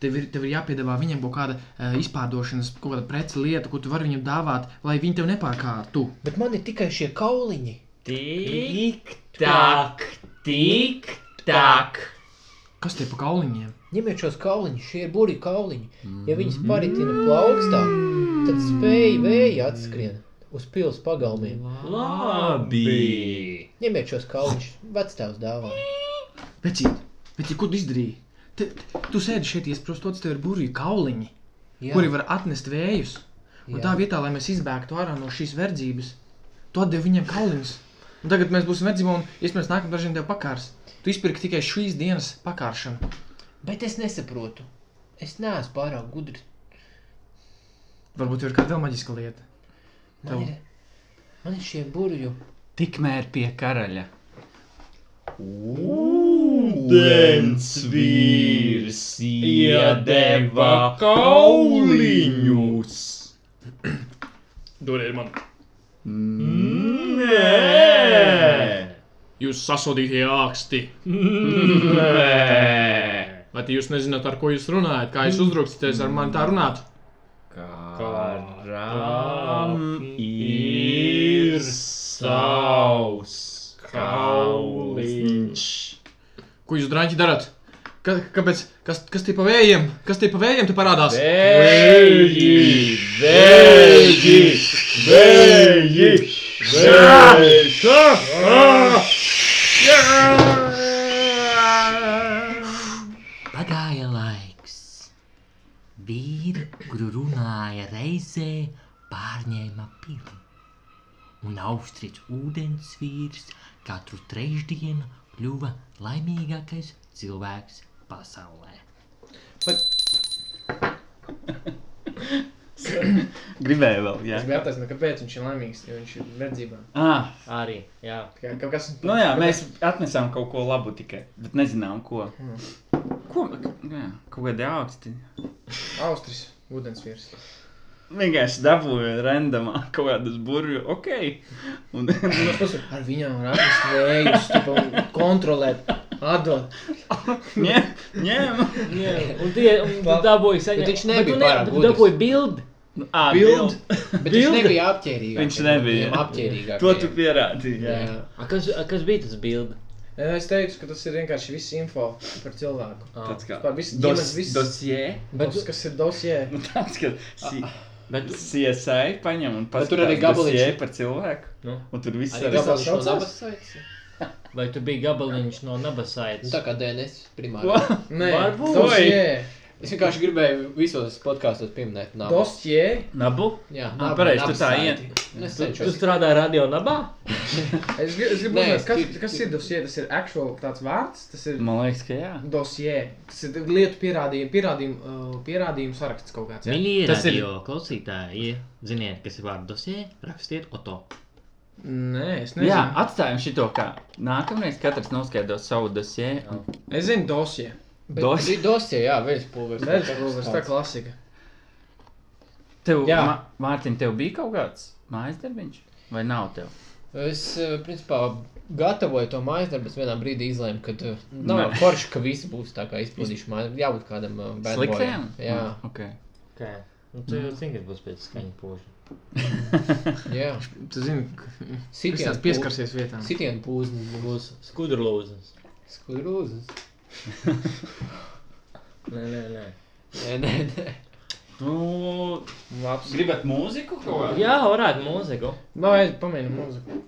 Tev ir, tev ir jāpiedāvā viņam kaut kāda uh, izpārdošanas, kaut kāda preci lieta, ko tu vari viņam dāvāt, lai viņi tev nepārkārtu. Bet man ir tikai šie kauliņi. Tik tak, tik tak. Kas tie pa kauliņiem? Ņemiet šos kauliņus, šie ir burbuļu kauliņi. Ja viņas paritina plaukstā, tad spēj vēja atskrien uz pilsētas pagalmiem. Labi. Ņemiet šos kauliņus, vecstāvs dāvā. Vecīt, vecīt, ko tu izdarīji? Te, tu sēdi šeit, iesprostots, tev ir burvīgi kauliņi, Jā, kuri var atnest vējus. Un jā. tā vietā, lai mēs izbēgtu ārā no šīs verdzības, tu atdevi viņiem kauliņus. Un tagad mēs būsim verdzībā un, iespējams, nākamā dažiem tev pakārs. Tu izpirki tikai šīs dienas pakāršanu. Bet es nesaprotu. Es neesmu pārāk gudrs. Varbūt ir kāda vēl maģiska lieta. Man Tev- ir, man ir šie burbuļi. Tikmēr pie karaļa. Ūdens vīrs iedeva kauliņus. Dodiet man! Nē, Jūs sasodītie āksti! nē. Vai jūs nezināt, ar ko jūs runājat? Kā jūs uzdrukstaties ar mani tā runāt? Karam ir savs kauliņš. Ko jūs drāņķi darat? Ka, kāpēc? Kas, kas tie pa vējiem? Kas tie pa vējiem te parādās? Vēji, vēji, vēji, Pagāja laiks. Vīri, kuru runāja reizē, pārņēma pili. Un austrīts ūdens vīrs katru trešdienu kļuva laimīgākais cilvēks pasaulē. [coughs] Gribēju vēl, jā. Es biju attaisnojis, kāpēc viņš ir laimīgs, jo viņš ir verdzībā. Ah, Arī, jā. Kā kaut kas nu jā, mēs atnesām kaut ko labu tikai, bet nezinām, ko. Mm. Ko? Jā, kaut kādi augsti. Austris, ūdensvīrs. Vienkārši dabūju randomā kaut kādus burvju, ok. Un, [laughs] Ar viņām var atnest vējus, tipa, kontrolēt, atdot. ņem, ņem. Un tie dabūji saņemt. Viņš nebija pārāk tu gudrs. dabūji bildi. Ā, Bild. Bet viņš nebija apģērbīgāks. Viņš nebija. apģērbīgāks. To tu pierādīji. Jā. Jā. A, kas, a, kas bija tas bildi? Es teicu, ka tas ir vienkārši viss info par cilvēku. Visu dos, ģimenes, viss. dosie. Bet, kas ir dosie? Nu, tāds, ka si, Bet CSI paņem un Bet tur arī paskatās gabaliņš. par cilvēku. Nu. Un tur viss Arī arī gabals no saucās? nabas saites. vai tu biji gabaliņš no Nu, nabasaites? tā kā DNS primāri. Nē, Varbūt. Es vienkārši gribēju visos podkāstos pieminēt nabu. Dosie. Nabu? Jā, Ā, nabu- pareizi, tu tā ien- Nu, Es Tu, tu cenšos. strādāji radio nabā? [laughs] Es gribu, es gribu Nē, uzzināt, kas, ir- kas ir dosie? Tas ir actual tāds vārds, tas ir Man liekas, ka jā. dosie. Tas ir lietu pierādījumu, pierādījumu, uh, pierādījumu saraksts kaut kāds. Ja? Mīļie Tas ir- radio klausītāji, ziniet, kas ir vārdu dosie, rakstiet Oto. Nē, es nezinu. Jā, atstājam šito kā. Nākamreiz katrs noskaidros savu dosie. un- Es zinu dosie. Dos- dosie, jā, veļas pulveris. Vēl tas tā klasika. Tev, Jā. Ma Mārtiņ, tev bija kaut kāds mājas darbiņš? Vai nav tev? Es, eh, principā, gatavoju to mājas darbu, bet vienā brīdī izlēmu, ka eh, nav Nē. jau [laughs] forši, ka visi būs tā kā izpildījuši mājas. Jābūt kādam uh, bad Sliktiem? Jā, Ok. Kā? Nu, tu jau zini, kas būs pēc skaņa poža. [laughs] jā. Tu zini, ka Sitienu tas pieskarsies vietām. Sitienu pūznis Būs skudurlūzens. Skudrūznis. Nē, nē, nē. Nē, nē, nē. Nu, Labs. gribat mūziku kaut kādu? Jā, varētu mūziku. Nav, es pamēģinu mūziku.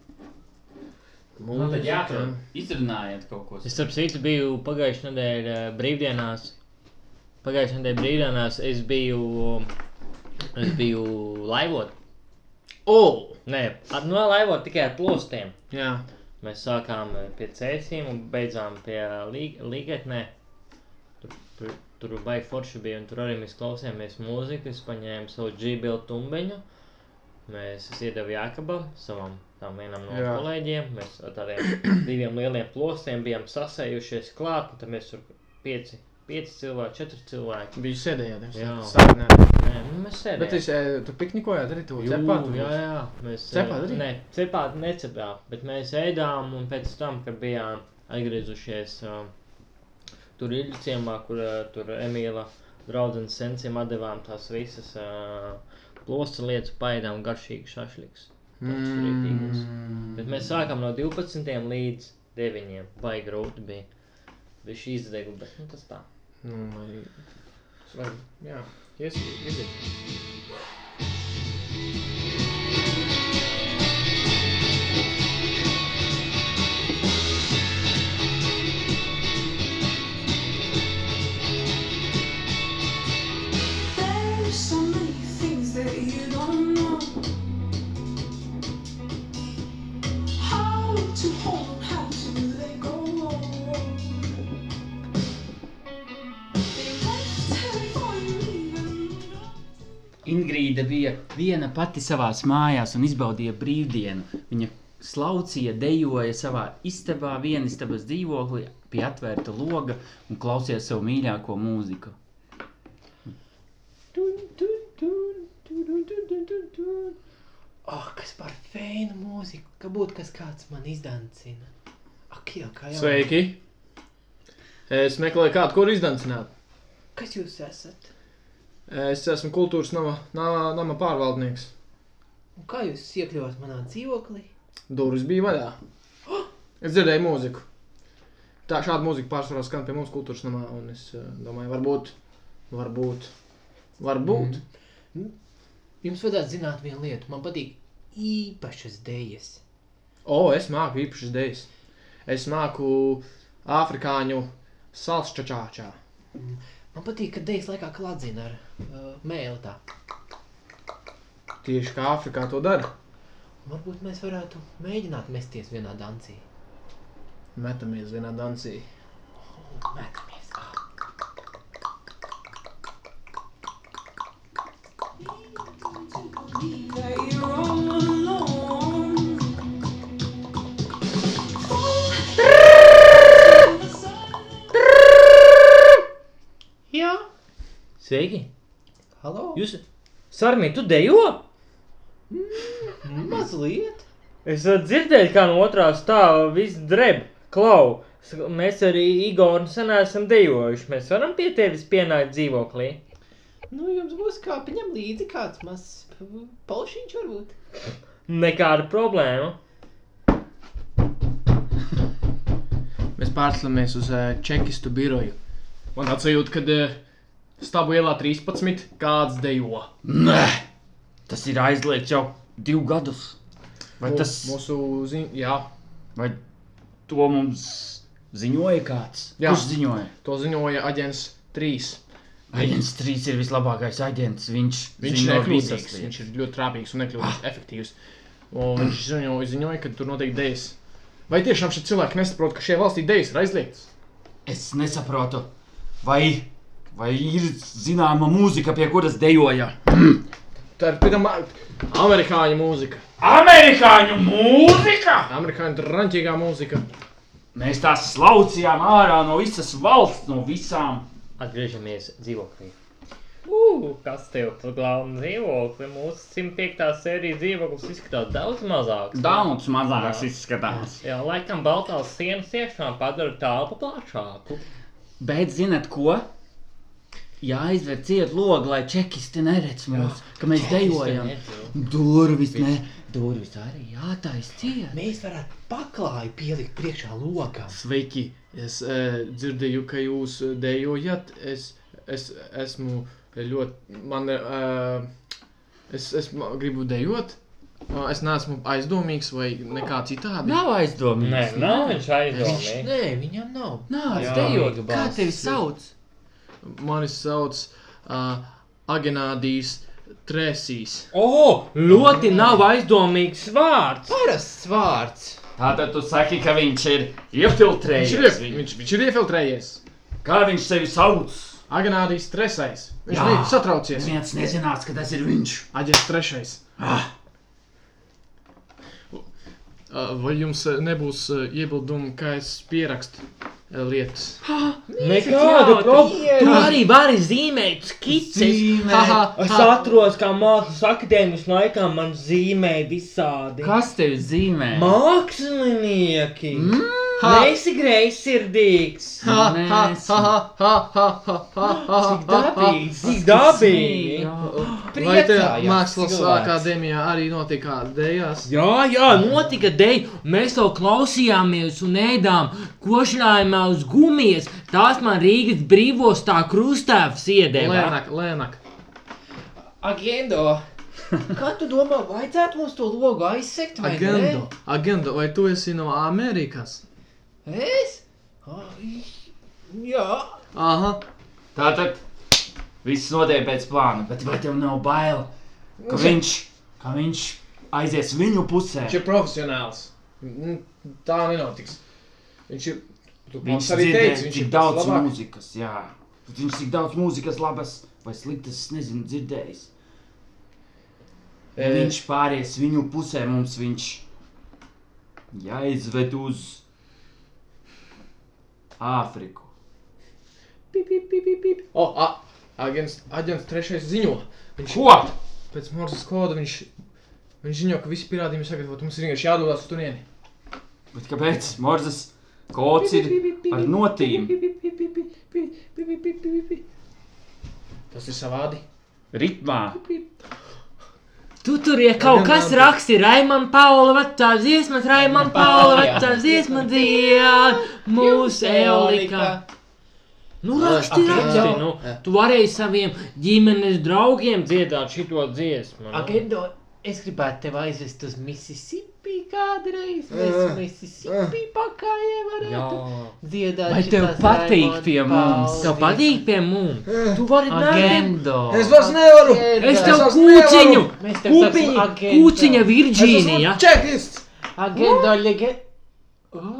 Nu, tad jāatrod. Izrunājiet kaut ko. Es starp citu biju pagājušajā nedēļā brīvdienās. Pagājušajā nedēļā brīvdienās es biju, es biju laivot. O! Nē, ar, no laivot tikai ar plostiem. Jā. Mēs sākām eh, pie cēsīm un beidzām pie līgatnē. Tur, tur, tur baigi forši bija, un tur arī mēs klausījāmies mūziku. Es paņēmu savu džibilu tumbeņu. Mēs iedevu Jākabam, savam tam vienam no Jā. kolēģiem. Mēs ar tādiem diviem lieliem plostiem bijām sasējušies klāt, tad mēs tur pieci, pieci cilvēki, četri cilvēki. Biju sēdējāt. Jā. Sāpnē. Nē, nu, mēs sēdējām. Bet es, eh, tu piknikojāt arī tu Jū, cepāt? jā, jā, mēs Cepāt arī? Nē, cepāt necepāt, bet mēs ēdām un pēc tam, kad bijām atgriezušies uh, tur Iļu ciemā, kur uh, tur Emīla draudzenes sensiem atdevām tās visas uh, plosta lietas, paēdām garšīgi šašliks. Mm. Bet mēs sākām no 12 līdz 9. Vai grūti bija. Bija šī izdega, bet nu, tas tā. Nu, vai... vai jā, ies, iziet. There's Ingrīda bija viena pati savā mājās un izbaudīja brīvdienu. Viņa slaucīja, dejoja savā istabā, viena istabas dzīvoklī, pie atvērta loga un klausījās savu mīļāko mūziku. Oh, kas par feinu mūziku, ka būtu kas kāds man izdancina. Ak, jau kā jau. Sveiki! Es meklēju kādu, kur izdancināt. Kas jūs esat? Es esmu kultūras nama, nama, pārvaldnieks. Un kā jūs iekļuvāt manā dzīvoklī? Durvis bija vaļā. Es dzirdēju mūziku. Tā šāda mūzika pārsvarā skan pie mums kultūras namā, un es domāju, varbūt, varbūt, varbūt. Mm. Jums vajadzētu zināt vienu lietu. Man patīk īpašas dēļas. O, es māku īpašas idejas. Es māku afrikāņu salsčačāčā. Man patīk, ka dēļas laikā klādzina ar uh, mēlī. Tā. Tieši kā Āfrikā to dara. Varbūt mēs varētu mēģināt mesties vienā dancī. Metamies vienā dancī. Oh, metamies. Sveiki! Halo. Jūs, Sarmī, tu dejo? Mazliet. Es dzirdēju, kā no otrā stāva viss dreb. Klau, mēs arī Igor sen esam dejojuši. Mēs varam pie tevis pienākt dzīvoklī. Nu, jums būs kā paņem līdzi kāds mazs polšiņš varbūt. Nekāda problēma. Mēs pārcēlamies uz uh, čekistu biroju. Man atsajūt, ka uh, stāvu ielā 13 kāds dejo. Nē, tas ir aizliegts jau divus gadus. Vai Mū- tas Mūsu ziņā, vai to mums ziņoja kāds? Jā. Kurš ziņoja? to ziņoja aģents 3. Aģents 3 ir vislabākais aģents. Viņš, Viņš ir nekļūdīgs, viņš ir ļoti trāpīgs un nekļūdīgs, ah. efektīvs. Un viņš ziņoja, ziņoja, ka tur notiek dēļas. Vai tiešām šie cilvēki nesaprot, ka šajā valstī dēļas ir aizliegtas? Es nesaprotu, vai, vai ir zināma mūzika, pie kuras dejoja. Tā ir pirmā amerikāņu mūzika. Amerikāņu mūzika! Amerikāņu drāmīgā mūzika. Mēs tās slaucījām ārā no visas valsts, no visām. Atgriežamies dzīvoklī. Ugh, kas tev par galvenu dzīvokli? Mūsu 105. sērijas dzīvoklis izskatās daudz mazāks. Daudz mazāks Jā. izskatās. Jā, laikam baltās sienas iekšā padara telpu plašāku. Bet zinat ko? Jāizver ciet logu, lai čekisti neredz mūs, ka mēs dejojam. Durvis, ne, durvis arī jātaisa ciet. Mēs varētu paklāju pielikt priekšā logam. Sveiki! Es uh, dzirdēju, ka jūs eh, dejojat. Es, es esmu ļoti. Man, uh, es, es gribu dejot. Uh, es neesmu aizdomīgs vai nekā citādi. Nav aizdomīgs. Nē, nav viņš aizdomīgs. Nē, viņam nav. Nav Jā. dejot. Kā tevi sauc? Mani sauc uh, Agenādijs Trēsīs. O, ļoti nav aizdomīgs vārds. Parasts vārds. Tātad tu saki, ka viņš ir Viņš ir, iefiltrējies. viņš, viņš ir iefiltrējies. Kā viņš sevi sauc? Agenādijs Trēsais. Viņš Jā. bija satraucies. Neviens nezinās, ka tas ir viņš. Aģents trešais. Ah, Uh, vai jums uh, nebūs uh, iebildumi, ka es pierakstu lietas? Nekāda problēma. Tu arī vari zīmēt skices. Zīmē. Es atceros, kā mākslas akadēmijas laikā man zīmēja visādi. Kas tev zīmē? Mākslinieki! Mm? Nesi greizsirdīgs! Ha, ha, ha, ha, ha, ha, ha, ha, Cik dabīgi! Cik dabīgi! Jā. Vai te Priecājās mākslas cilvēks. akadēmijā arī notika dēļas? Jā, jā, notika dēļ. Mēs to klausījāmies un ēdām košļājumā uz gumijas. Tās man Rīgas brīvos tā krustāvs iedeva. Lēnāk, lēnāk. Agendo. [laughs] Kā tu domā, vajadzētu mums to logu aizsekt vai Agendo, agendo, vai tu esi no Amerikas? Es? Ai, Jā. Aha, Tātad viss notiek pēc plāna, bet vai tev nav bail, ka viņš, ka viņš aizies viņu pusē? viņš ir profesionāls. Mm, Tā nenotiks. Viņš ir. Tu Viņš arī teici, viņš ir daudz labāk. mūzikas, jā. Bet Viņš cik daudz mūzikas labas vai sliktas, es nezinu, dzirdējis. Ja E, viņš pāries viņu pusē, mums viņš jāizved uz Āfriku. Pip, pip, pip, pip, pip. O, a, aģents, aģents trešais ziņo. Viņš Ko? pēc Morsas koda viņš, viņš ziņo, ka visi pierādījumi ir sagatavoti. Mums ir vienkārši jādodas uz turieni. Bet kāpēc? Morzas kods ir ar notīm. Tas ir savādi. Ritmā. Tu tur ir kaut Gan kas raksti, Raimond Paula vecā dziesma, Raimond Paula vecā dziesma dzied, mūsu eolika. Nu, raksti, ak, raksti, nu, tu varēji saviem ģimenes draugiem dziedāt šito dziesmu. nu. Es gribētu tevi aizvest uz Mississippi kādreiz. Mēs Ah. Mississippi pakājē varētu Jā. dziedāt. Vai tev patīk Raimond pie mums? Tev patīk pie mums? Tu vari nākt. Agendo. Es vairs nevaru! Es Es tev kūciņu. Mēs tev Agendo. kūciņa Virģīnija. čekists! Agendo, lige...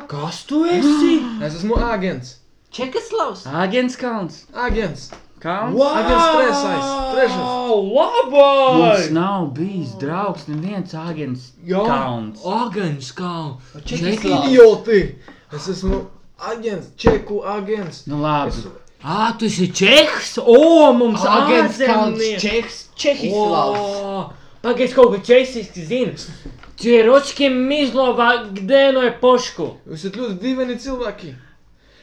Kas tu esi? Es esmu agents. Čekaslavs. Agents Kalns. Agents. Kalns? Agents trešais, trešais. Mums Labai! nav bijis draugs neviens agents Jā. Kalns. Agants kā. Čekaslavs. Idioti! Es esmu agents, čeku agents. Nu labi. Es, Ā, tu esi Čehs! O, mums Agents Kalns! Čehs, Čehislavs. Pagaidzi, kaut ko česiski zinu. Čieročki Mizlova gdēnoja pošku. Jūs esat ļoti dīvaini cilvēki.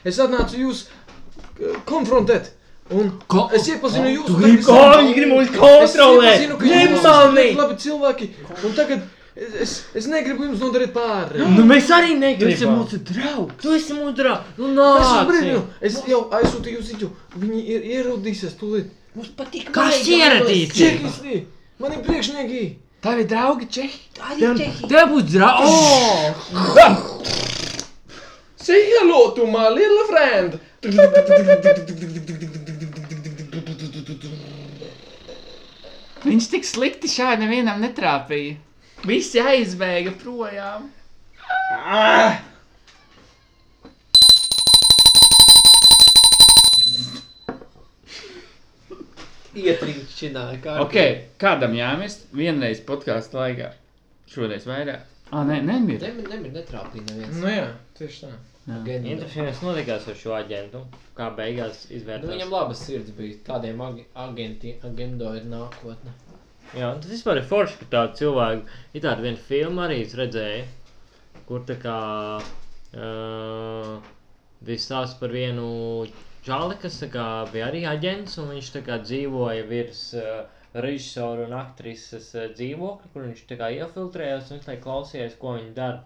Es atnācu jūs eh, konfrontēt. Un Ko- es iepazinu jūs. Tu gribi- Ko viņi grib mums kontrolēt? Nemanī! Labi cilvēki. Un tagad es, es, es negribu jums nodarīt pāri. Nu, mēs arī Tu esi negribam. mūsu draugs! Tu esi mudrā. Nu, Es nāc. esmu brīnum. Es jau aizsūtīju ziņu. Viņi ir ierodīsies tūlīt. Mums patīk. Kas maigi ieradīs? Čekisti! Mani priekšnieki! Tavi draugi Čehi! Arī Čehi. Tev būs draugs! Oh! Say hello to my little friend! [laughs] Viņš tik slikti šādi nevienam netrāpīja. Visi aizbēga projām. Ietrīkšķināja. kā Ok, kādam jāmirst vienreiz podkāstu laikā? Šoreiz vairāk. Ah, nē, nemir. Nemir, nemir netrāpīja neviens. Nu jā, tieši tā. Interesanti, kas notikās ar šo aģentu. Kā beigās Nu, izvērtās. viņam labas sirds bija. Tādiem ag agenti, agendo ir nākotne. Jā, tas vispār ir forši, ka tādu cilvēku ir tāda viena filma arī es redzēju, kur tā kā uh, viss stāsta par vienu čali, kas kā bija arī aģents, un viņš kā dzīvoja virs uh, režisora un aktrises uh, dzīvokļa, kur viņš kā iefiltrējās un viņš klausījās, ko viņi dara.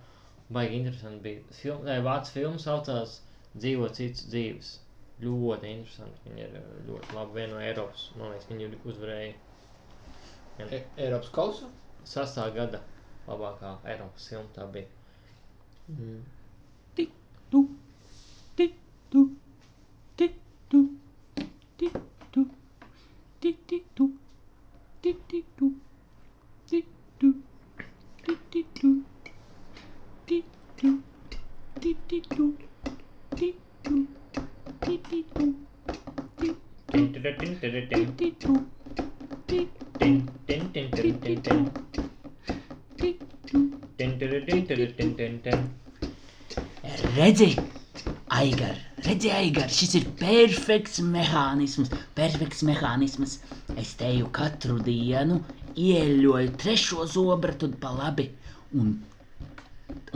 Baigi interesanti bija. Film, vācu filmu saucās Dzīvo cits dzīves. Ļoti interesanti. Viņi ir ļoti labi viena no Eiropas. Man liekas, viņi. E Eiropas kausa? Sastā gada labākā Eiropas filma tā bija. Mm. Tik, tu, tik, tu, tik, tu, tik, tu, tik, tik, tu, tik, tik, tu, tik, tu, tik, tik, tu, tik, tu, tik, tik, tu, tik, tu, tik, tik, tu, tik, tu, tik, tik, tu, tik, tik, tu. Redzi, Aigar, redzi, Aigar, šis ir perfekts mehānisms, perfekts mehānisms. Es teju katru dienu, ieļoju trešo zobratu pa labi, un,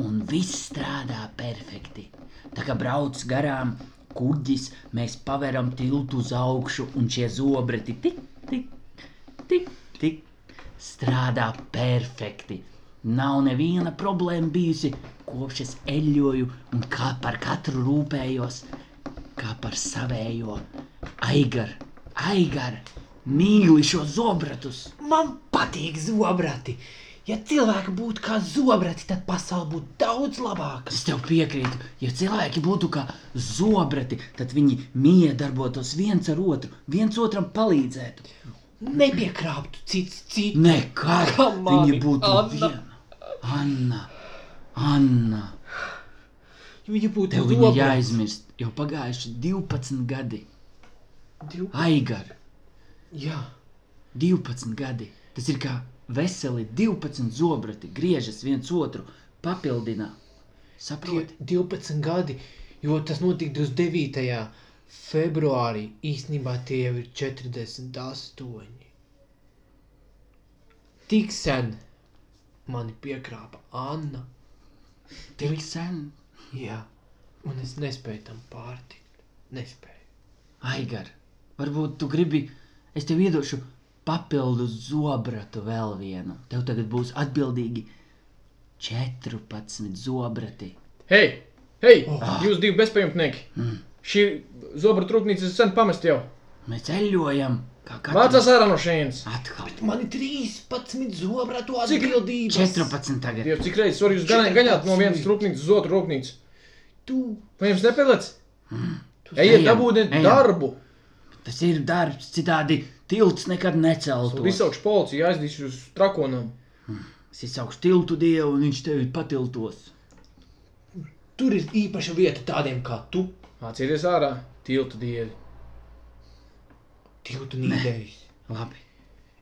un viss strādā perfekti. Tā kā brauc garām kuģis, mēs paveram tiltu uz augšu, un šie zobrati tik, tik, strādā perfekti. Nav neviena problēma bijusi, kopš es eļļoju un kā par katru rūpējos, kā par savējo. Aigar, aigar, mīli šo zobratus! Man patīk zobrati. Ja cilvēki būtu kā zobrati, tad pasaule būtu daudz labāka. Es tev piekrītu, ja cilvēki būtu kā zobrati, tad viņi miedarbotos viens ar otru, viens otram palīdzētu. Nepiekrāptu cits citu. Nekad viņi būtu Anna. viena. Anna, Anna. Viņa būtu Tev viņa zobrats. jāizmirst, jau pagājuši 12 gadi. Div- Aigar, Jā, 12 gadi. Tas ir kā veseli 12 zobrati, griežas viens otru, papildina. tie Saproti? 12 gadi, jo tas notika 29. Februārī. Īsnībā tie jau ir 48. Tik sen mani piekrāpa Anna. Tik sen. Jā, un es nespēju tam pārtikt. Nespēju. Aigar, varbūt tu gribi, es tev iedošu papildu zobratu vēl vienu. Tev tagad būs atbildīgi 14 zobrati. Hei, hei, Oh. jūs divi bezpajumtnieki! Šī zobra trūknīca ir sen pamest jau. Mēs ceļojam, katrs. ārā no šejienes! Atkal. Man ir 13 zobratu Cik? atbildības. 14 tagad. Dievs, cik reizes var jūs gaņāt, gaņāt no vienas trūknīcas uz otru rūpnīcu? Tu, Vai jums nepelēc? tu Ejiet, dabūdiet darbu! Tas ir darbs, citādi tilts nekad neceltu. Izsaukšu policiju, aizdīšu uz trakonam. Es izsaukšu tiltu dievu, un viņš tevi patiltos. Tur ir īpaša vieta tādiem kā tu. Mācieties ārā, tiltu dievi. Tiltu nīdējis. Labi,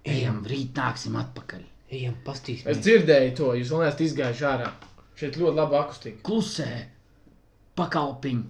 ejam, rīt nāksim atpakaļ. Ejam, pastīsim. Es dzirdēju to, jūs vēl neesat izgājuši ārā. Šeit ļoti laba akustika. Klusē, pakalpiņ,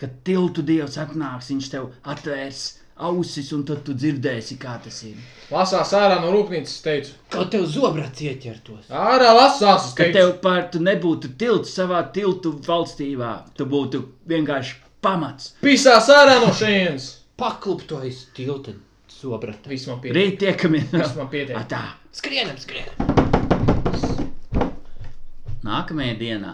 kad tiltu dievs atnāks, viņš tev atvērs ausis, un tad tu dzirdēsi, kā tas ir. Lasās ārā no rūpnīcas, teicu. Kaut tev zobrats ieķertos. Ārā lasās, teicu. tev pār tu nebūtu tilts savā tiltu valstībā, tu būtu vienkārši pamats. Pisās ārā no šejienes. Pakluptojas tilta zobrata. Viss man pietiek. Rīt tiekamies. Viss man pietiek. [laughs] Tā. Skrienam, skrienam. Nākamajā dienā.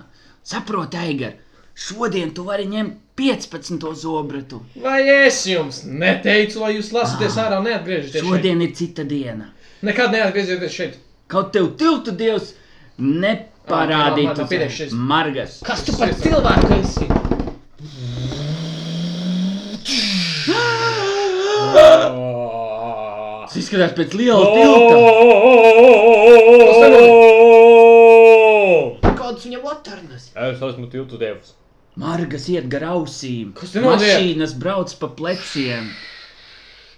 Saproti, Aigar, šodien tu vari ņemt 15. zobratu. Vai es jums neteicu, lai jūs lasāties ārā un neatgriežaties šeit? Šodien ir cita diena. Nekad neatgriezieties šeit. Kaut tev tiltu dievs neparādītu šis. margas. Kas tu par cilvēku esi? Tas izskatās pēc liela tilta. Kādas viņam latarnas? Es esmu tiltu dievs. Margas iet gar ausīm. Kas te notiek? Mašīnas brauc pa pleciem.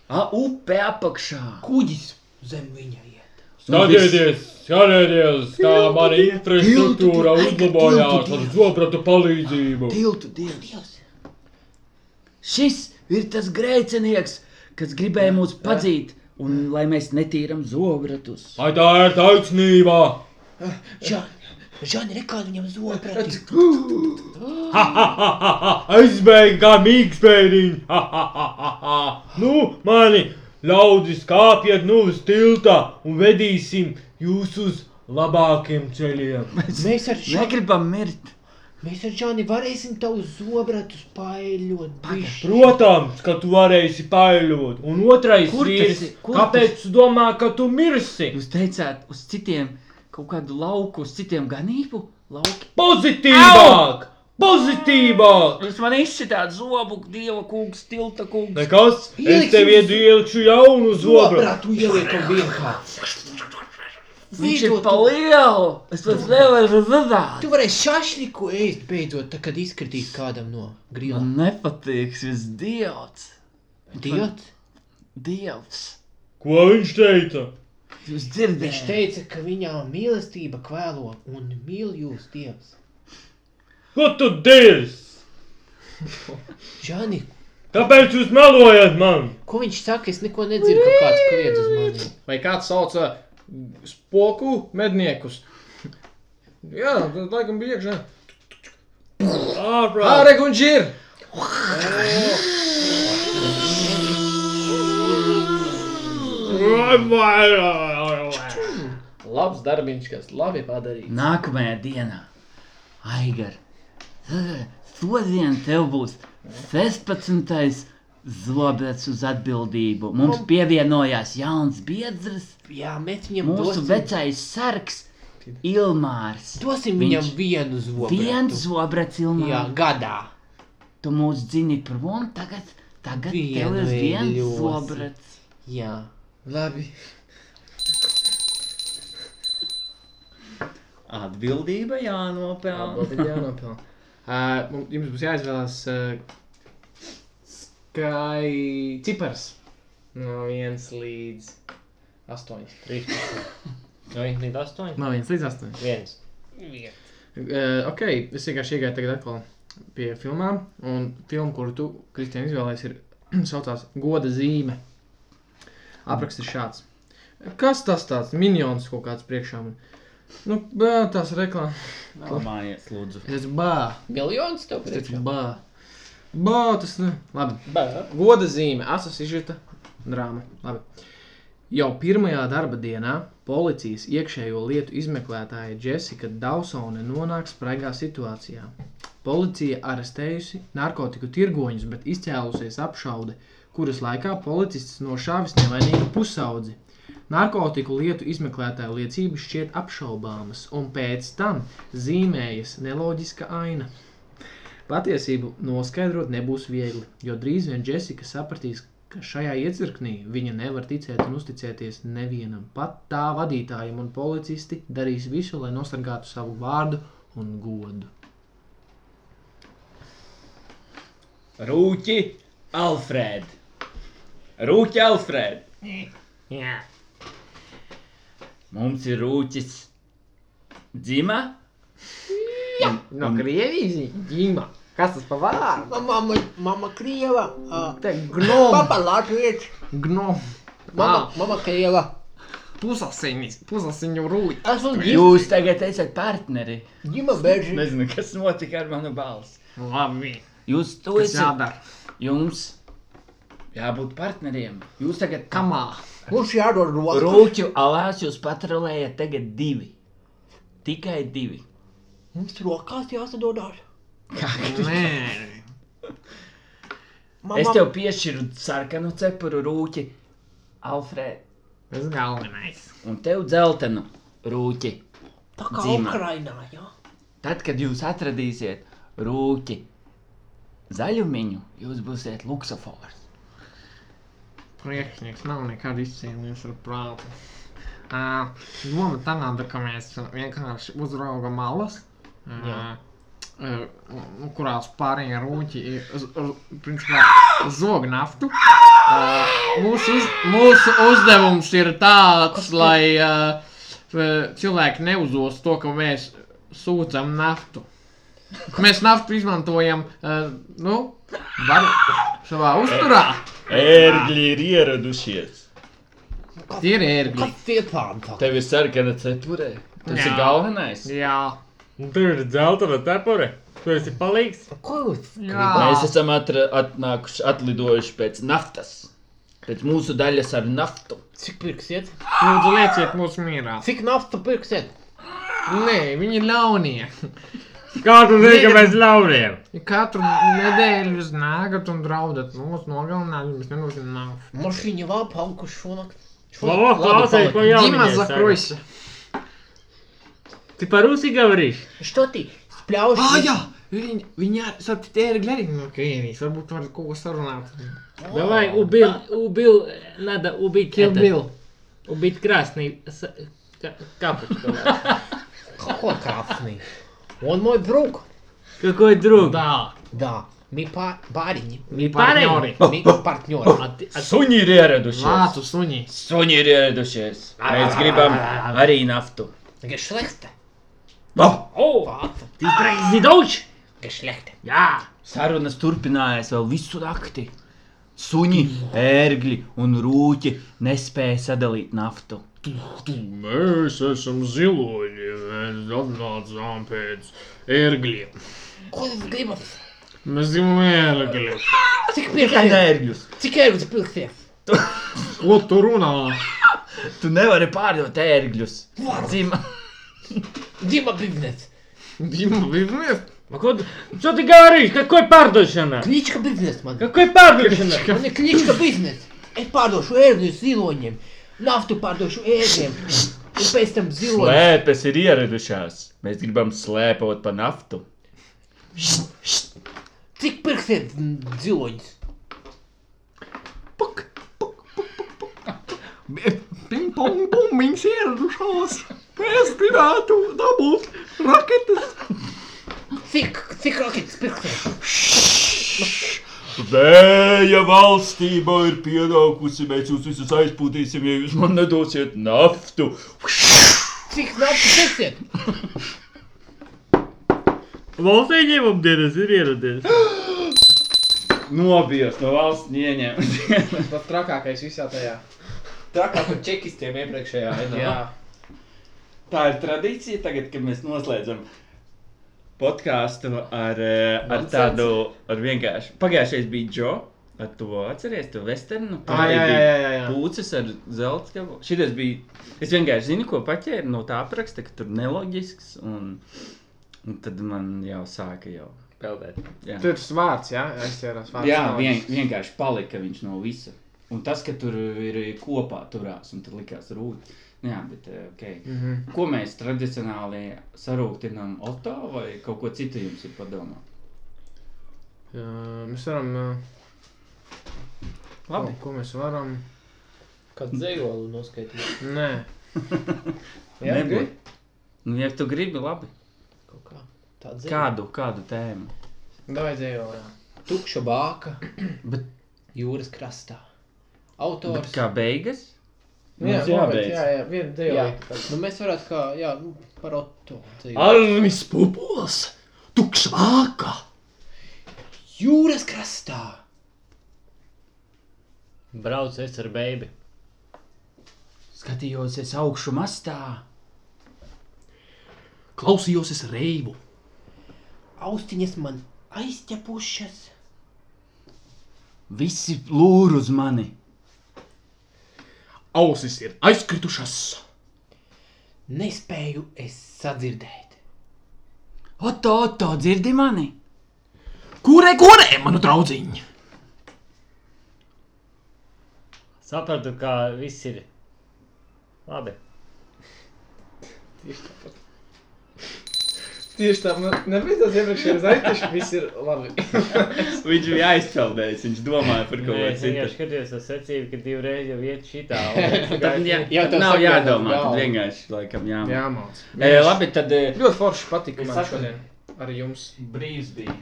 A, upe apakšā. Kuģis zem viņa iet. Skatieties, skatieties, kā mana infrastruktūra uzlabojās tiltu, ar zobratu palīdzību. Tiltu dievs. Šis ir tas grēcinieks, kas gribēja mūs padzīt, un lai mēs netīram zobratus. Vai tā ir taisnība? Žani, rekādi viņam zobrati. Aizbēga kā mīkstēriņš. nu, mani ļaudis kāpiet nu uz tilta un vedīsim jūs uz labākiem ceļiem. Mēs ar Žani, Negribam mirt. Mēs ar Žani varēsim tavus zobratus paeļot. bišķi. Protams, ka tu varēsi paļot. Un otrais Kur tas vīrs, ir? Kur kāpēc tu domā, ka tu mirsi? Jūs teicāt, uz citiem kaut kādu lauku, uz citiem ganību lauku. Pozitīvāk! Pozitīvāk! Jūs man izsitāt zobu, dieva kungs, tilta kungs. Nekas, es Ieliksim tev iedu ielkšu jaunu zobratu. Zobratu ieliekam vienkārši. Viņš ir Veidot pa lielu. Es pats nevaru redzēt. Tu varēsi šašliku ēst beidzot, tā, kad izkritīs kādam no grila. Man nepatīk šis dievs. Dievs, Dievs. Ko viņš teica? Jūs viņš dzirdējāt? teica, ka viņā mīlestība kvēlo un mīl jūs Dievs. Ko tu dari? Žani, Kāpēc jūs melojat man? ko viņš saka? Es neko nedzirdu, ka kāds kliedz uz mani. Vai kāds sauc spoku medniekus? Jā, tas laikam bija iekšā. Ārē, un žir! Labs darbiņš, kas labi padarīts. Nākamajā dienā, Aigar, [laughs] šodien tev būs 16. Zobrats uz atbildību. Mums pievienojās jauns biedrs, Jā, met viņam mūsu dosim, vecais sargs Ilmārs. dosim Viņš- viņam vienu zobratu. Viens zobrats Jā, Ilmārs. gadā. Tu mūs dzini prom, tagad, tagad Vienu tev ir viens zobrats. Jā. Labi. Atbildība jānopelna. Atbildi jānopelna. [laughs] Uh, mums- jums būs jāizvēlās uh, skai cipars. No 1 līdz 8. 13. Vai līdz 8? No 1 līdz 8. 1. Uh, ok, es vienkārši iegāju tagad atkal pie filmām. Un filma, kuru tu, Kristija, izvēlējies, ir [clears throat] saucās Goda zīme. Apraksts ir šāds. Kas tas tāds? Minions kaut kāds priekšā man. Nu, bā, tās reklāmas. Mājies, lūdzu. Es bā. Miljons tev Es priekšā. bā. Bā, tas ne. Labi. Bā. Goda zīme, asas izžita drāma. Labi. Jau pirmajā darba dienā policijas iekšējo lietu izmeklētāja Jessica Dawsone nonāk spraigā situācijā. Policija arestējusi narkotiku tirgoņus, bet izcēlusies apšaude, kuras laikā policists nošāvis nevainīgu pusaudzi. Narkotiku lietu izmeklētāja liecības šķiet apšaubāmas, un pēc tam zīmējas neloģiska aina. Patiesību noskaidrot nebūs viegli, jo drīz vien Jessica sapratīs, ka šajā iecirknī viņa nevar ticēt un uzticēties nevienam. Pat tā vadītājiem un policisti darīs visu, lai nosargātu savu vārdu un godu. Rūķi, Alfred. Rūķi, Alfred. Jā. Mums ir rūķis dzima. No Krievijas ģīma. Kas tas pa vārdu? Mama, mama krieva. Uh, Te gnom. papa latvieši. Gnom. Mama, mama krieva. Pusasiņas, pusasiņu rūj. Esmu Jūs tagad esat partneri. ģima bērži. Nezinu, kas notika ar manu balsi. Labi. Jūs to Kas esat. jādara? Jums jābūt partneriem. Jūs tagad Kamā? Kurš jādod roku? Rūķu alās jūs patrolējat tagad divi. Tikai divi. Mums rokās jāsadodās. Nē. Mama, Es tev piešķiru sarkanu cepuru rūķi, Alfred, Tas galvenais. un tev dzeltenu rūķi. tā kā dzīmē. Ukrainā, jā. Tad, kad jūs atradīsiet rūķi zaļumiņu, jūs būsiet luksofors. Priekšnieks nav nekad izcīnījies ar prātu. Uh, doma tāda, ka mēs vienkārši uzraugam malas, Jā. uh, nu, kurās pārējie rūķi ir principā zog naftu. Uh, mūsu, uz, mūsu uzdevums ir tāds, lai cilvēki neuzos to, ka mēs sūdzam naftu. Mēs naftu izmantojam uh, nu, var, savā uzturā. Ērgļi ir ieradušies. Tie ir ērgļi. Tev ir sarkana cepure. Tas Jā. ir galvenais. Jā, Un tur ir dzeltena cepure. Tu esi palīgs. Ko jūs? Jā. Mēs esam atra, atnākuši, atlidojuši pēc naftas. Pēc mūsu daļas ar naftu. Cik pirksiet? Lūdzu, lieciet mūsu mīrā. Cik naftu pirksiet? Nē, viņi ir ļaunie. Kādu zini, ka mēs ļauniem? Katru nedēļu jūs nākat un draudat mūs nogalināt, jums nebūs naftu. Mašīņa vēl palikuši šonakt. Šonakt. Lava, klausies, ko jau. Dima, zakrojas. закройся. Ты по-русски говоришь? Что ты? Spļauši? Ah, jā! Viņi, viņi ar savu tēri arī no Krievijas. Varbūt var kaut ko sarunāt. Давай, убил, убил, надо убить Kill этот, Bill. убить красный с- ка- капочку. Какой красный? Он мой друг. Какой друг? Tā. Да. Мы па- парень. Не Партнёры. парень? Мы партнеры. А ты- а Suņi ir ieradušies. Vācu suņi. Suņi ir ieradušies. Mēs gribam arī naftu. Geschlechter. Oh, oh, Divreiz ir daudz! Geslekte. Jā, sarunas turpinājās vēl visu nakti. Suņi, ērgļi un rūķi nespēja sadalīt naftu. Mēs esam ziloņi, mēs atnācām pēc ērgļiem. Ko jūs gribat? Mēs gribam ērgļus. Cik Tikai pirkties? ērgļus. Cik ērgļus pirkties? Ko tu runā? Tu nevari pārdot ērgļus. Varu. Dzim- Дима бизнес. Dima, biznes. А кот- Что ты говоришь? Какой pārdošana? Кличка бизнес, man. Какой pārdošana? Man ir klička biznes. Es pārdošu ērgļus ziloņiem. Naftu pārdošu ērgļiem. Un pēc tam ziloņus. Slēpes ir ieradušās. Mēs gribam slēpot pa naftu. Cik pirksiet ziloņus? Puk, puk, puk, puk, puk. Ping pong bumbiņas ieradušās. Mēs gribētu dabūt raketas. Cik, cik raketas pirksiet? Vēja valstība ir pienākusi. Mēs jūs visus aizpūtīsim, ja jūs man nedosiet naftu. Cik naftu pirksiet? Valsts ieņēmuma dienas ir ieradies. Nobijos no valsts ieņēmuma. Tas trakākais visā tajā. Trakāk par čekistiem iepriekšējā. Jā. Tā ir tradīcija tagad, kad mēs noslēdzam podkāstu ar, eh, ar tādu, ar vienkārši. Pagājušais bija Džo. Ar to atceries, to vesternu. Ah, arī jā, jā, jā, jā. Pūces ar zelta skabu. Šitas bija. Es vienkārši zinu, ko paķēru no tā apraksta, ka tur neloģisks. Un, un tad man jau sāka jau peldēt. Jā, Tur tas vārds, jā, aizķērās vārds. jā vien, vienkārši palika viņš no visa. Un tas, ka tur ir kopā turās, un tur likās rūti. Nu Jā, bet eh, ok. Mhm. Ko mēs tradicionāli sarūktinām Oto vai kaut ko citu jums ir padomā? Jā, Mēs varam. ā, Labi. Ko, ko mēs varam? Kādu dzējolu noskaitīt? Nē. [laughs] Jā, Nebūtu. Nu, ja tu gribi, labi. Kā. Kādu, kādu tēmu? Davai jā. Tukša bāka. Bet, Jūras krastā. bet Autors. kā beigas? Mums jā, jābeidz. jā, jā, viena. Jā. Nu, mēs varētu kā, jā, nu, par Otto. dzējoli. Arnis Pupuls, tukšvāka. Jūras krastā. Brauc es ar beibi. Skatījos es augšu mastā. Klausījos es reibu. Austiņas man aizķepušas. Visi lūr uz mani. Ausis ir aizkritušas. Nespēju es sadzirdēt. Oto, oto, dzirdi mani? Kurē, kurē, manu draudziņu? Sapratu, ka viss ir labi. Tieši tāpat. Tieši tā, man nebija tas iepriekšējais ka viss ir labi. [laughs] Viņš bija aizpeldējis, viņš domāja par kaut ko es citu. skatījos uz secību, ka divreiz jau iet šitā. [laughs] Tad, jā, Jā, tad tev nav jādomā, tad vienkārši laikam jāmāc. Jāmāc. E, labi, tad Ļoti forši patika Es man šodien ar jums. brīvs bija.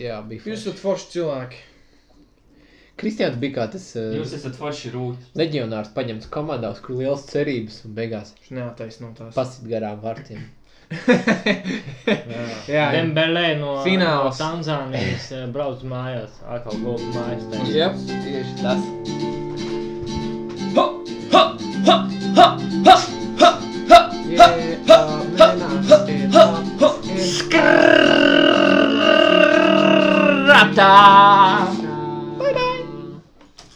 Jā, bija. Jūs esat forši cilvēki. Kristiāns bija kā tas uh, Jūs esat forši rūti. leģionārs paņemts komandā, uz kur liels cerības un beigās Viņš neataisno tās. pasit garām vārtiem. [laughs] Jā, jā. Dembelē no, no Fināls. Tanzānijas eh, brauc mājās. Atkal gultu mājās. teikt. Jep, tieši tas. Ratā!